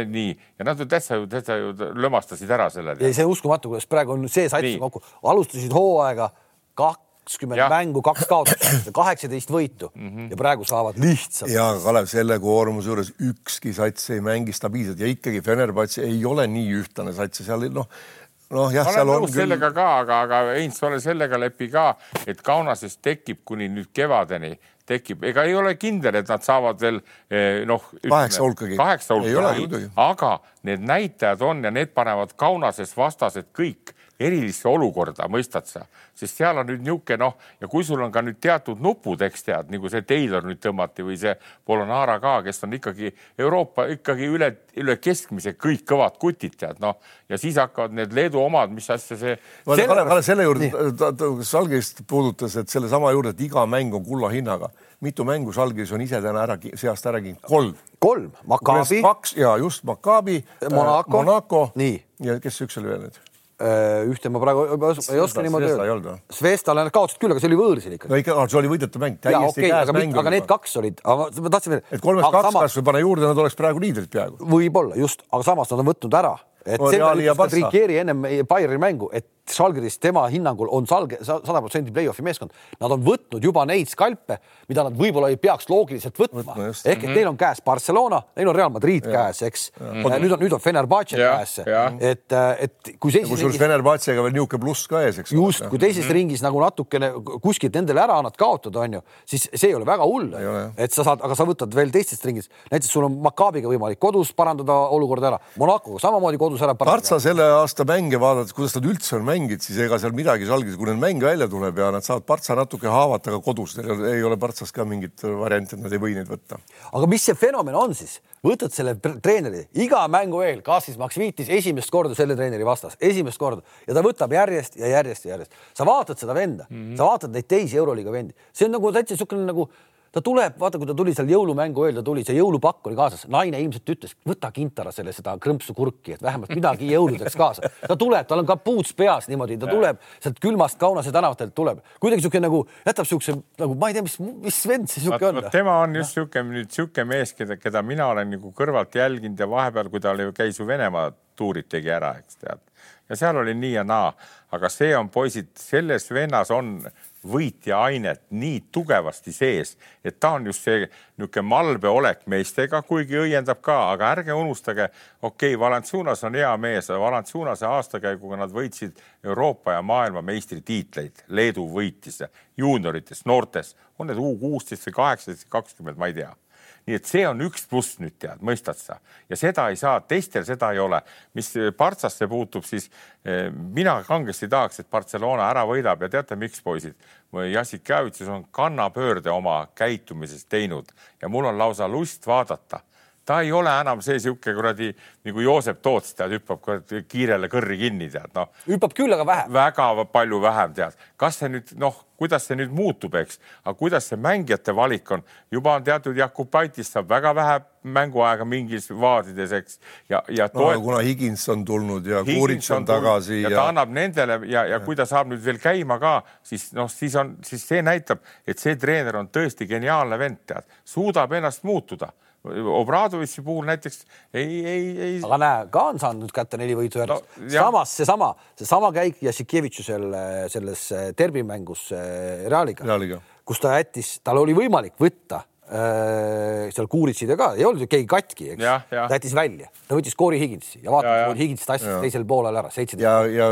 nii ja nad ju täitsa ju täitsa ju lömastasid ära selle. ja see uskumatu, kuidas praegu on see sats kokku, alustasid hooaega kaks kakskümmend mängu, kaks kaotust, kaheksateist võitu mm -hmm. ja praegu saavad lihtsalt. ja Kalev, selle koormuse juures ükski sats ei mängi stabiilselt ja ikkagi Fenerbahce ei ole nii ühtlane sats ja seal noh noh, jah, seal on küll. sellega ka, aga, aga Heinz, ole sellega lepi ka, et Kaunases tekib kuni nüüd kevadeni tekib, ega ei ole kindel, et nad saavad veel eh, noh. kaheksa hulkagi. kaheksa hulkagi, aga need näitajad on ja need panevad Kaunases vastased kõik erilisse olukorda, mõistad sa, sest seal on nüüd niisugune noh, ja kui sul on ka nüüd teatud nupud, eks tead, nagu see Taylor nüüd tõmmati või see Polonara ka, kes on ikkagi Euroopa ikkagi üle, üle keskmise kõik kõvad kutid, tead noh, ja siis hakkavad need Leedu omad, mis asja see. Kalev, Kalev selle juurde, Salgist puudutas, et sellesama juurde, et iga mäng on kulla hinnaga mitu mängu Žalgiris on ise täna ära, seast ära kinkinud? kolm. kolm, Maccabi. kaks ja just Maccabi, Monaco, Monaco ja kes üks oli veel nüüd? Äh, ühte ma praegu ei oska niimoodi öelda. Svestale nad kaotasid küll, aga see oli võõrsil ikka. no ikka, see oli võidetu mäng, täiesti okay, käes mäng. aga need kaks olid, ma tahtsin veel. et kolmest kaks samas... kas või pane juurde, nad oleks praegu liidrid peaaegu. võib-olla just, aga samas nad on võtnud ära, et see ütles Rikieri ennem Bayerni mängu, et Žalgiris tema hinnangul on salge, sada protsenti play-off'i meeskond. Nad on võtnud juba neid skalpe, mida nad võib-olla ei peaks loogiliselt võtma, võtma. ehk et mm -hmm. neil on käes Barcelona, neil on Real Madrid ja. käes, eks. nüüd on, nüüd on Fenerbahce käes, et, et kui seisis. kusjuures Fenerbahcega veel niisugune pluss ka ees, eks. just, kui teises mm -hmm. ringis nagu natukene kuskilt nendele ära annad kaotada, on ju, siis see ei ole väga hull, et sa saad, aga sa võtad veel teistest ringist, näiteks sul on Maccabiga võimalik kodus parandada olukorda ära, Monacoga samamoodi kodus ära parandada. Partsa selle aasta mänge vaadates, kuidas nad üldse on mänginud, siis ega seal midagi salgis, kui neil mäng välja tuleb ja nad saavad Partsa natuke haavata ka kodus, ei ole Partsas ka mingit varianti, et nad ei või neid võtta. aga mis see fenomen on siis? võtad selle treeneri iga mängu eel, Kassis Maksvitis esimest korda selle treeneri vastas, esimest korda ja ta võtab järjest ja järjest ja järjest. sa vaatad seda venda mm, -hmm. sa vaatad neid teisi Euroliiga vendi, see on nagu täitsa niisugune nagu ta tuleb, vaata, kui ta tuli seal jõulumängu eel, ta tuli, see jõulupakk oli kaasas, naine ilmselt ütles, võta kintara selle, seda krõmpsu kurki, et vähemalt midagi jõuludeks kaasa. ta tuleb, tal on kapuuts peas niimoodi, ta tuleb sealt külmast Kaunase tänavatelt tuleb, kuidagi sihuke nagu jätab siukse nagu ma ei tea, mis, mis vend see sihuke on. tema on just sihuke nüüd sihuke mees, keda, keda mina olen nagu kõrvalt jälginud ja vahepeal, kui ta oli, käis ju Venemaa tuurid tegi ära, eks tead. ja seal oli nii ja naa, aga see on poisid, selles vennas on võitja ainet nii tugevasti sees, et ta on just see niisugune malbe olek meestega, kuigi õiendab ka, aga ärge unustage, okei okay,, Valanciunas on hea mees, Valanciunase aastakäiguga nad võitsid Euroopa ja maailma meistritiitleid, Leedu võitis juuniorites, noortes, on need U kuusteist või kaheksateist kakskümmend, ma ei tea nii et see on üks pluss nüüd tead, mõistad sa ja seda ei saa, teistel seda ei ole. mis Partsasse puutub, siis eh, mina kangesti tahaks, et Barcelona ära võidab ja teate, miks, poisid? Jassik Kävitsus on kannapöörde oma käitumises teinud ja mul on lausa lust vaadata ta ei ole enam see sihuke kuradi nagu Joosep Toots, tead, hüppab kiirele kõrri kinni, tead noh. hüppab küll, aga vähem. väga palju vähem, tead. kas see nüüd noh, kuidas see nüüd muutub, eks, aga kuidas see mängijate valik on, juba on teatud Jakubaitis saab väga vähe mänguaega mingis vaadides, eks. ja, ja toet... no, kuna Higins on tulnud ja Kurits on, on tagasi ja, ja ta annab nendele ja, ja kui ta saab nüüd veel käima ka, siis noh, siis on, siis see näitab, et see treener on tõesti geniaalne vend, tead, suudab ennast muutuda Obradovitši puhul näiteks ei, ei, ei. aga näe, ka on saanud kätte neli võitu järjest no,. samas seesama, seesama käik Jassikevitšusel selles derbimängus Realiga, Realiga., kus ta jättis, tal oli võimalik võtta seal Kuuritsid ja ka, ei olnud ju keegi katki, eks. ta jättis välja, ta võttis Corey Higginsi ja vaatas, Higgins tassis teisel poolel ära, seitseteist. ja, ja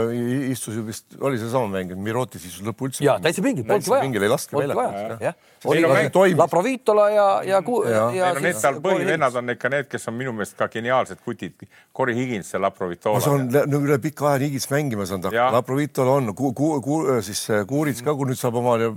istus ju vist, oli seesama mäng, et Mirotis istus lõppu üldse. ja täitsa pingil, polnudki vaja. pingil ei laske välja. oli Laprovitola ja, ja, ja, ja. No, need tal põhivennad on ikka need, kes on minu meelest ka geniaalsed kutid. Corey Higgins ja Laprovitola. see on no, üle pika aja Higgins mängima saanud, Laprovitola on ku,, ku, ku, siis Kuurits ka, kui nüüd saab omale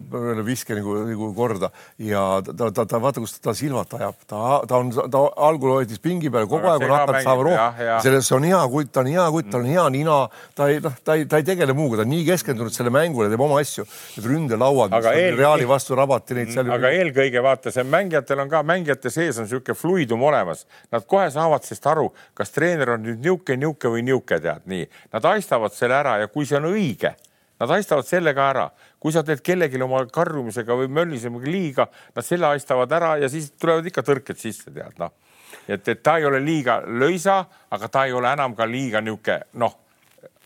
viske nagu, nagu korda ja ta, ta, ta vaata, kus ta Silvat ajab, ta, ta on, ta algul hoidis pingi peal kogu aeg, kui hakkad saama rohkem. selles on hea kutt, ta on hea kutt, tal on hea nina, ta ei, noh, ta ei, ta ei tegele muuga, ta on nii keskendunud selle mängule, teeb oma asju. Need ründelauad, mis eel... Reali vastu rabati neid seal. aga eelkõige vaata, see mängijatel on ka, mängijate sees on niisugune fluidum olemas. Nad kohe saavad sellest aru, kas treener on nüüd niisugune, niisugune või niisugune, tead nii. Nad haistavad selle ära ja kui see on õige Nad haistavad selle ka ära, kui sa teed kellelegi oma karjumisega või möllisemaga liiga, nad selle haistavad ära ja siis tulevad ikka tõrked sisse, tead noh. et, et ta ei ole liiga löisa, aga ta ei ole enam ka liiga niisugune noh,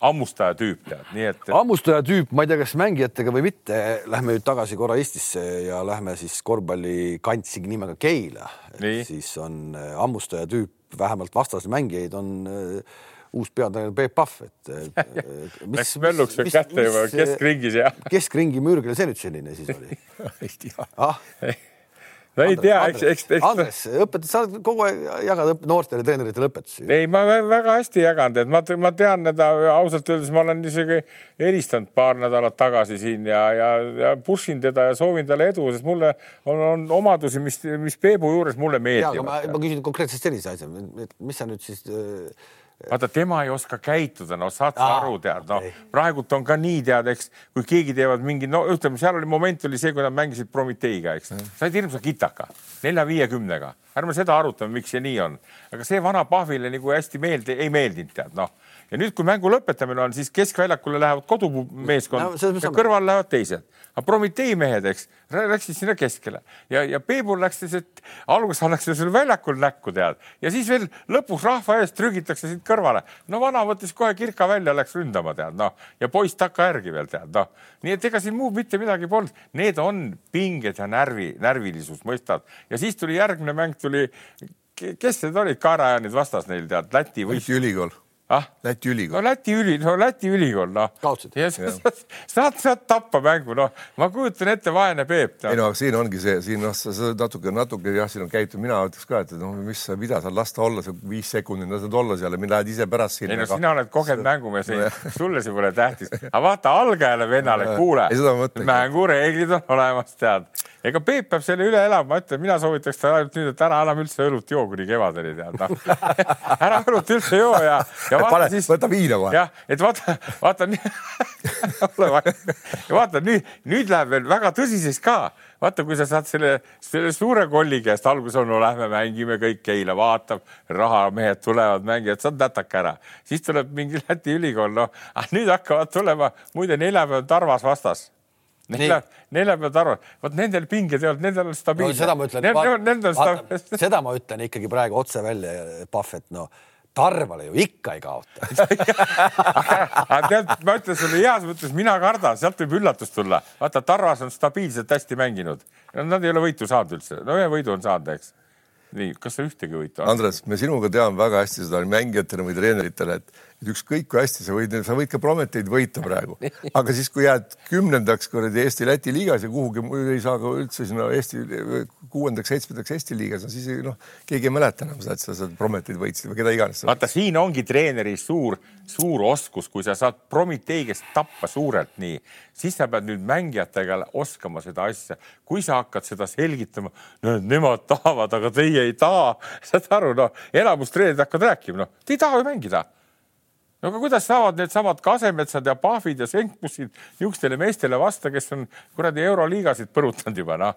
hammustaja tüüp tead, nii et, et.... hammustaja tüüp, ma ei tea, kas mängijatega või mitte. Lähme nüüd tagasi korra Eestisse ja lähme siis korvpallikantsi nimega Keila. siis on äh, hammustaja tüüp, vähemalt vastase mängijaid on äh, uus peatreener Peep Pahv, et (laughs) mis, läks mölluks veel kätte juba keskringis ja. (laughs) keskringi mürgil see nüüd selline siis oli (laughs) ei tea ah? no ei tea, eks, eks, eks. Andres, õpetad, sa oled kogu aeg jagad noortele treeneritele õpetusi. ei, ma väga hästi jaganud, et ma, ma tean teda ausalt öeldes, ma olen isegi helistanud paar nädalat tagasi siin ja, ja, ja push in teda ja soovin talle edu, sest mulle on, on omadusi, mis, mis Peebu juures mulle meeldivad. ma, ma küsin konkreetselt sellise asja, et mis sa nüüd siis äh, vaata, tema ei oska käituda, no saad sa aru, tead, noh, praegult on ka nii, tead, eks, kui keegi teevad mingi, no ütleme, seal oli moment oli see, kui nad mängisid Prometeiga, eks, said hirmsa kitaka, nelja-viiekümnega, ärme seda arutame, miks see nii on, aga see vana Pahvile nagu hästi meeldi, ei meeldinud, tead, noh ja nüüd, kui mängu lõpetamine on, siis keskväljakule lähevad kodumeeskond no, ja kõrval lähevad teised. aga Prometee mehed, eks, läksid sinna keskele ja, ja Peebul läks siis, et alguses annaks seal väljakul näkku tead ja siis veel lõpus rahva ees trügitakse siit kõrvale. no vana võttis kohe kirka välja, läks ründama tead noh ja poiss takka järgi veel tead noh. nii et ega siin muud mitte midagi polnud, need on pinged ja närvi, närvilisus, mõistad ja siis tuli järgmine mäng tuli kes need olid, Kaarajanid vastas neil tead, Läti või? Läti ülikool ah? Läti ülikool. no Läti üli, no Läti ülikool, noh. kaotsid? saad, saad tappa mängu, noh, ma kujutan ette, vaene Peep. ei no siin ongi see, siin noh, sa natuke, natuke jah, siin on käitud, mina ütleks ka, et noh, mis sa, mida sa lasta olla see viis sekundit, lased olla seal ja mind lähed ise pärast sinna. ei no sina oled kogenud mängumees, (laughs) sulle see pole tähtis, aga vaata algajale vennale, kuule, mängureeglid on olemas, tead ega Peep peab selle üle elama, ma ütlen, mina soovitaks talle ainult nüüd, et ära enam üldse õlut joo kuni kevadeni tead noh (laughs) ära õlut üldse joo ja, ja Pane, siis. võta viina kohe. jah, et vaata, vaata ja (laughs) vaata nüüd, nüüd läheb veel väga tõsiseks ka vaata, kui sa saad selle, selle suure kolli käest alguses on, no lähme mängime kõik eile, vaatab, rahamehed tulevad, mängivad, saad nätaka ära, siis tuleb mingi Läti ülikool, noh, nüüd hakkavad tulema, muide neljapäev Tarvas vastas nelja, neljapäeval arvad, vot nendel pinged ei olnud, nendel on stabiilne no,. seda ma ütlen, seda ma ütlen ikkagi praegu otse välja, Pahv, et no Tarvale ju ikka ei kaota (laughs) aga tead, ma ütlen sulle heas mõttes, mina kardan, sealt võib üllatus tulla. vaata, Tarvas on stabiilselt hästi mänginud. Nad ei ole võitu saanud üldse, no ühe võidu on saanud, eks. nii, kas sa ühtegi võitu? Andres, me sinuga teame väga hästi seda mängijatele või treeneritele, et et ükskõik kui hästi sa võid, sa võid ka Prometeid võita praegu, aga siis, kui jääd kümnendaks kuradi Eesti-Läti liigas ja kuhugi ei saa ka üldse sinna Eesti kuuendaks-seitsmendaks Eesti liigas, no siis noh, keegi ei mäleta enam seda, et sa seda Prometeid võitsid või keda iganes. vaata, siin ongi treeneri suur, suur oskus, kui sa saad Prometee käest tappa suurelt nii, siis sa pead nüüd mängijatega oskama seda asja. kui sa hakkad seda selgitama, no nemad tahavad, aga teie ei taha, (laughs) saad aru, noh, enamus treenerid hakkavad rääkima, noh, te ei taha ju mängida no aga kuidas saavad needsamad Kasemetsad ja Pahvid ja Senkbussid niisugustele meestele vasta, kes on kuradi euroliigasid põrutanud juba noh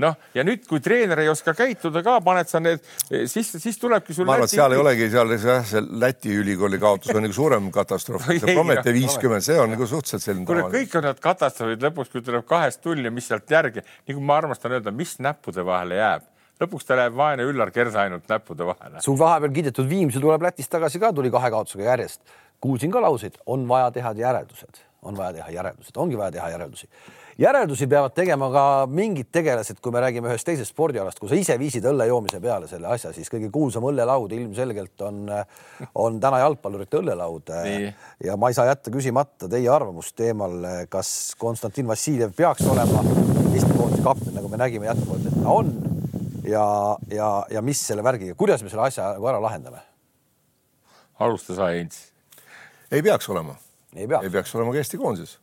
noh, ja nüüd, kui treener ei oska käituda ka, paned sa need, siis, siis tulebki sul. ma arvan, et seal ei olegi, seal jah, see Läti ülikooli kaotus on nagu suurem katastroof. (laughs) see Promete viiskümmend, see on nagu suhteliselt selline. kuule, kõik on need katastroofid lõpuks, kui tuleb kahest tull ja mis sealt järgi, nagu ma armastan öelda, mis näppude vahele jääb lõpuks ta läheb vaene Üllar Kersa ainult näppude vahele. sul vahepeal kiidetud Viimsi tuleb Lätist tagasi ka, tuli kahe kaotusega järjest. kuulsin ka lauseid, on vaja teha järeldused, on vaja teha järeldused, ongi vaja teha järeldusi. järeldusi peavad tegema ka mingid tegelased, kui me räägime ühest teisest spordialast, kui sa ise viisid õlle joomise peale selle asja, siis kõige kuulsam õllelaud ilmselgelt on, on täna jalgpallurite õllelaud. ja ma ei saa jätta küsimata teie arvamust teemal, kas Konstantin Vassiljev peaks olema Eesti koondise kapten, nagu me nägime jätkuvalt, et ta on ja, ja, ja mis selle värgiga, kuidas me selle asja nagu ära lahendame? alusta sa, Heinz. ei peaks olema. ei peaks, ei peaks olema ka Eesti koondises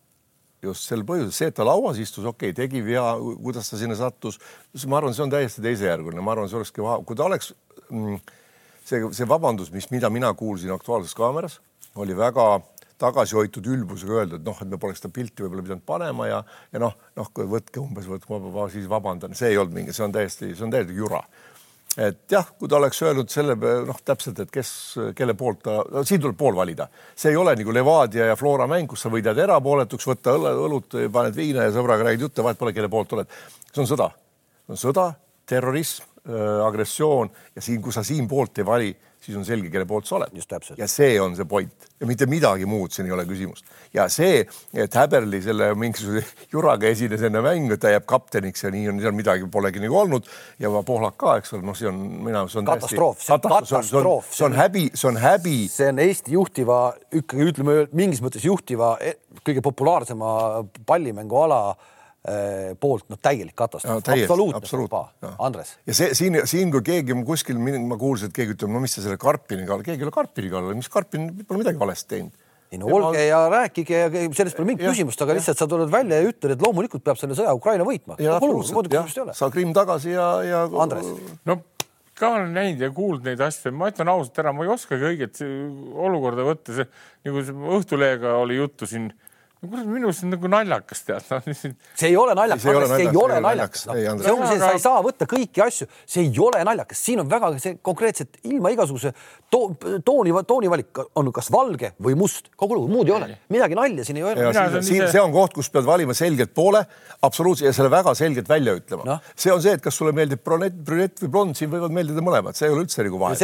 just sel põhjusel, see, et ta lauas istus, okei okay,, tegi vea, kuidas ta sinna sattus, ma arvan, see on täiesti teisejärguline, ma arvan, see olekski, kui ta oleks mm, see, see vabandus, mis, mida mina kuulsin Aktuaalses Kaameras, oli väga tagasihoitud ülbusega öelda, et noh, et me poleks seda pilti võib-olla pidanud panema ja, ja noh, noh, võtke umbes, võtke, ma siis vabandan, see ei olnud mingi, see on täiesti, see on täiesti jura. Et jah, kui ta oleks öelnud selle noh, täpselt, et kes, kelle poolt ta no,, siin tuleb pool valida, see ei ole nagu Levadia ja Flora mäng, kus sa võid jääda erapooletuks, võtta õlle, õlut, paned viina ja sõbraga räägid juttu, vahet pole, kelle poolt oled. see on sõda, see on sõda, terrorism äh,, agressioon ja siin, kui sa siin poolt ei vali siis on selge, kelle poolt sa oled. ja see on see point ja mitte midagi muud siin ei ole küsimust. ja see, et Häberli selle mingisuguse juraga esines enne mängu, et ta jääb kapteniks ja nii on, seal midagi polegi nagu olnud ja Pohlak ka, eks ole, noh, see on mina, see on katastroof, see on katastroof, see on häbi, see on häbi. see on Eesti juhtiva, ikkagi ütleme mingis mõttes juhtiva, e-, kõige populaarsema pallimänguala poolt noh, täielik katastroof no,, absoluutne absoluut. Andres. ja see siin, siin kui keegi kuskil, ma kuulsin, et keegi ütleb, no mis sa selle Karpini kallal, keegi ei ole Karpini kallal, mis Karpin pole midagi valesti teinud. ei no olge ja rääkige ja sellest pole mingit küsimust, aga lihtsalt sa tuled välja ja ütled, et loomulikult peab selle sõja Ukraina võitma. sa Krimm tagasi ja, ja. Andres. no ka olen näinud ja kuulnud neid asju, ma ütlen ausalt ära, ma ei oskagi õiget olukorda võtta, see nagu Õhtuleega oli juttu siin no kurat, minu arust on nagu naljakas tead no,. see ei ole naljakas, see ei ole naljakas, see ei ole naljakas, no, see ongi see, sa ei saa võtta kõiki asju, see ei ole naljakas, siin on väga see konkreetselt ilma igasuguse to, tooni, toonivalik on kas valge või must, kogu lugu, muud ei ole, midagi nalja siin ei ole. siin, see on koht, kus pead valima selgelt poole, absoluutselt ja selle väga selgelt välja ütlema no.. see on see, et kas sulle meeldib brünett, brünett või blond, siin võivad meeldida mõlemad, see ei ole üldse nagu vahet.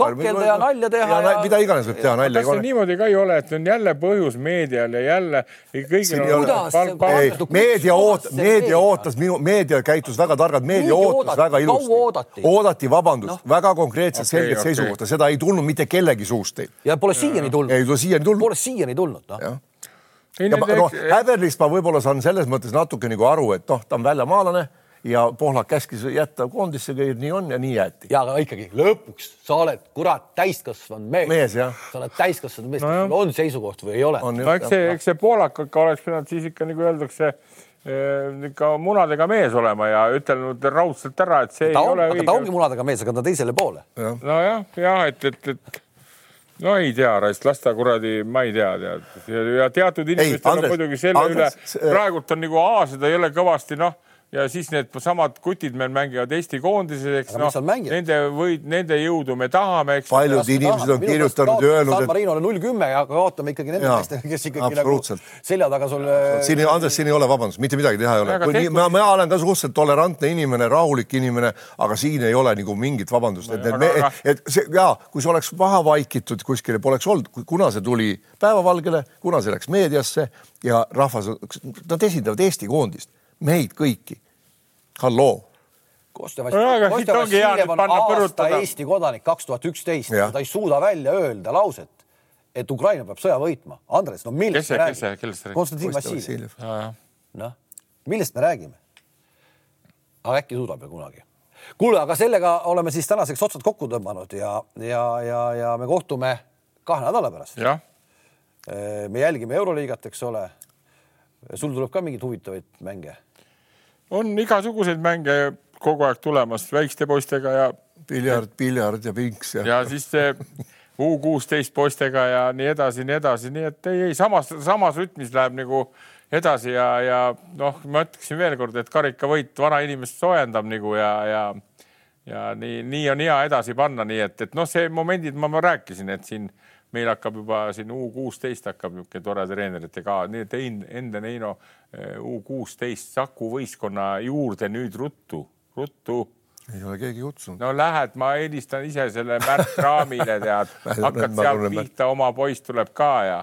kakelda ja nalja teha ja. mida iganes võib teha nalja. kas see niimoodi ka ei ole, et on jälle põhjus meedial ja jälle meedia ootas, meedia ootas minu, meedia käitus väga targalt, meedia ootas väga ilusti. oodati vabandust no., väga konkreetset okay, selget okay. seisukohta, seda ei tulnud mitte kellegi suust teil. ja pole siiani tulnud. ei tule siiani tulnud. Pole siiani tulnud, noh ja ma, noh, Häberlist ma võib-olla saan selles mõttes natuke nagu aru, et noh, ta on väljamaalane ja Pohlak käskis jätta koondisse, nii on ja nii jäeti. ja aga ikkagi lõpuks sa oled kurat täiskasvanud mees, mees. sa oled täiskasvanud mees no,, on seisukoht või ei ole? no eks see, eks see Pohlak ikka oleks pidanud siis ikka nagu öeldakse eh, ikka munadega mees olema ja ütelnud raudselt ära, et see ta ei on, ole õige. ta ongi munadega mees, aga ta teisele poole. nojah, jah, et, et, et no ei tea, raisk, las ta kuradi, ma ei tea, tead ja teatud inimestel on muidugi selle Andres, üle, praegult on nagu aasida jälle kõvasti, noh ja siis need samad kutid meil mängivad Eesti koondises, eks noh, nende või nende jõudu me tahame, eks. paljud inimesed on kirjutanud ja öelnud, et. San Marinole null kümme ja kaotame ikkagi nende meestega, kes ikkagi nagu selja taga sul. siin, Andres, siin ei ole vabandust, mitte midagi teha ei ole. Tehtud... ma, ma olen ka suhteliselt tolerantne inimene, rahulik inimene, aga siin ei ole nagu mingit vabandust, et, et, aga... et see ja kui see oleks maha vaikitud kuskile, poleks olnud, kuna see tuli päevavalgele, kuna see läks meediasse ja rahvas, nad esindavad Eesti koondist meid kõiki. halloo. Koste Vassiljev on aasta Eesti kodanik kaks tuhat üksteist, ta ei suuda välja öelda lauset, et Ukraina peab sõja võitma. Andres, no millest me räägime? Konstantin Vassiljev. noh, millest me räägime? aga äkki suudab ju kunagi. kuule, aga sellega oleme siis tänaseks otsad kokku tõmmanud ja, ja, ja, ja me kohtume kahe nädala pärast. me jälgime Euroliigat, eks ole. sul tuleb ka mingeid huvitavaid mänge on igasuguseid mänge kogu aeg tulemas väikeste poistega ja. piljard, piljard ja pinks ja. ja siis see U kuusteist poistega ja nii edasi, nii edasi, nii et ei, ei samas, samas rütmis läheb nagu edasi ja, ja noh, ma ütleksin veel kord, et karikavõit vanainimest soojendab nagu ja, ja ja nii, nii on hea edasi panna, nii et, et noh, see momendid ma, ma rääkisin, et siin meil hakkab juba siin U kuusteist hakkab niisugune tore treeneritega, nii et enda Neino eh, U kuusteist Saku võistkonna juurde nüüd ruttu, ruttu. Ei ole keegi kutsunud. no lähed, ma helistan ise selle Märt Raamile, tead. (laughs) Hakkad sealt pihta, oma poiss tuleb ka ja,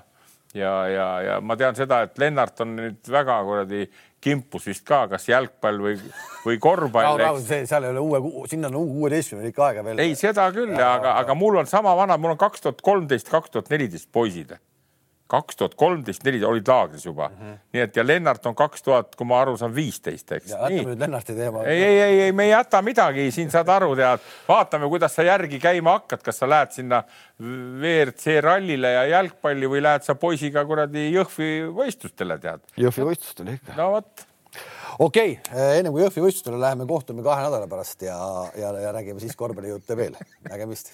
ja, ja, ja ma tean seda, et Lennart on nüüd väga kuradi kimpus vist ka, kas jalgpall või, või korvpall no,. seal ei ole uue, sinna on kuueteistkümne ikka aega veel. ei, seda küll, aga, aga mul on sama vana, mul on kaks tuhat kolmteist, kaks tuhat neliteist poisid kaks tuhat kolmteist, neli olid laagris juba mm. -hmm. nii et ja Lennart on kaks tuhat, kui ma aru saan, viisteist, eks. jätame nüüd Lennarti teema. ei, ei, ei, ei, me ei jäta midagi, siin saad aru, tead, vaatame, kuidas sa järgi käima hakkad, kas sa lähed sinna WRC rallile ja jalgpalli või lähed sa poisiga kuradi Jõhvi võistlustele, tead. Jõhvi võistlustele ikka. no vot okei okay,, enne kui Jõhvi võistlustele läheme, kohtume kahe nädala pärast ja, ja, ja räägime siis korvpallijutte veel. nägemist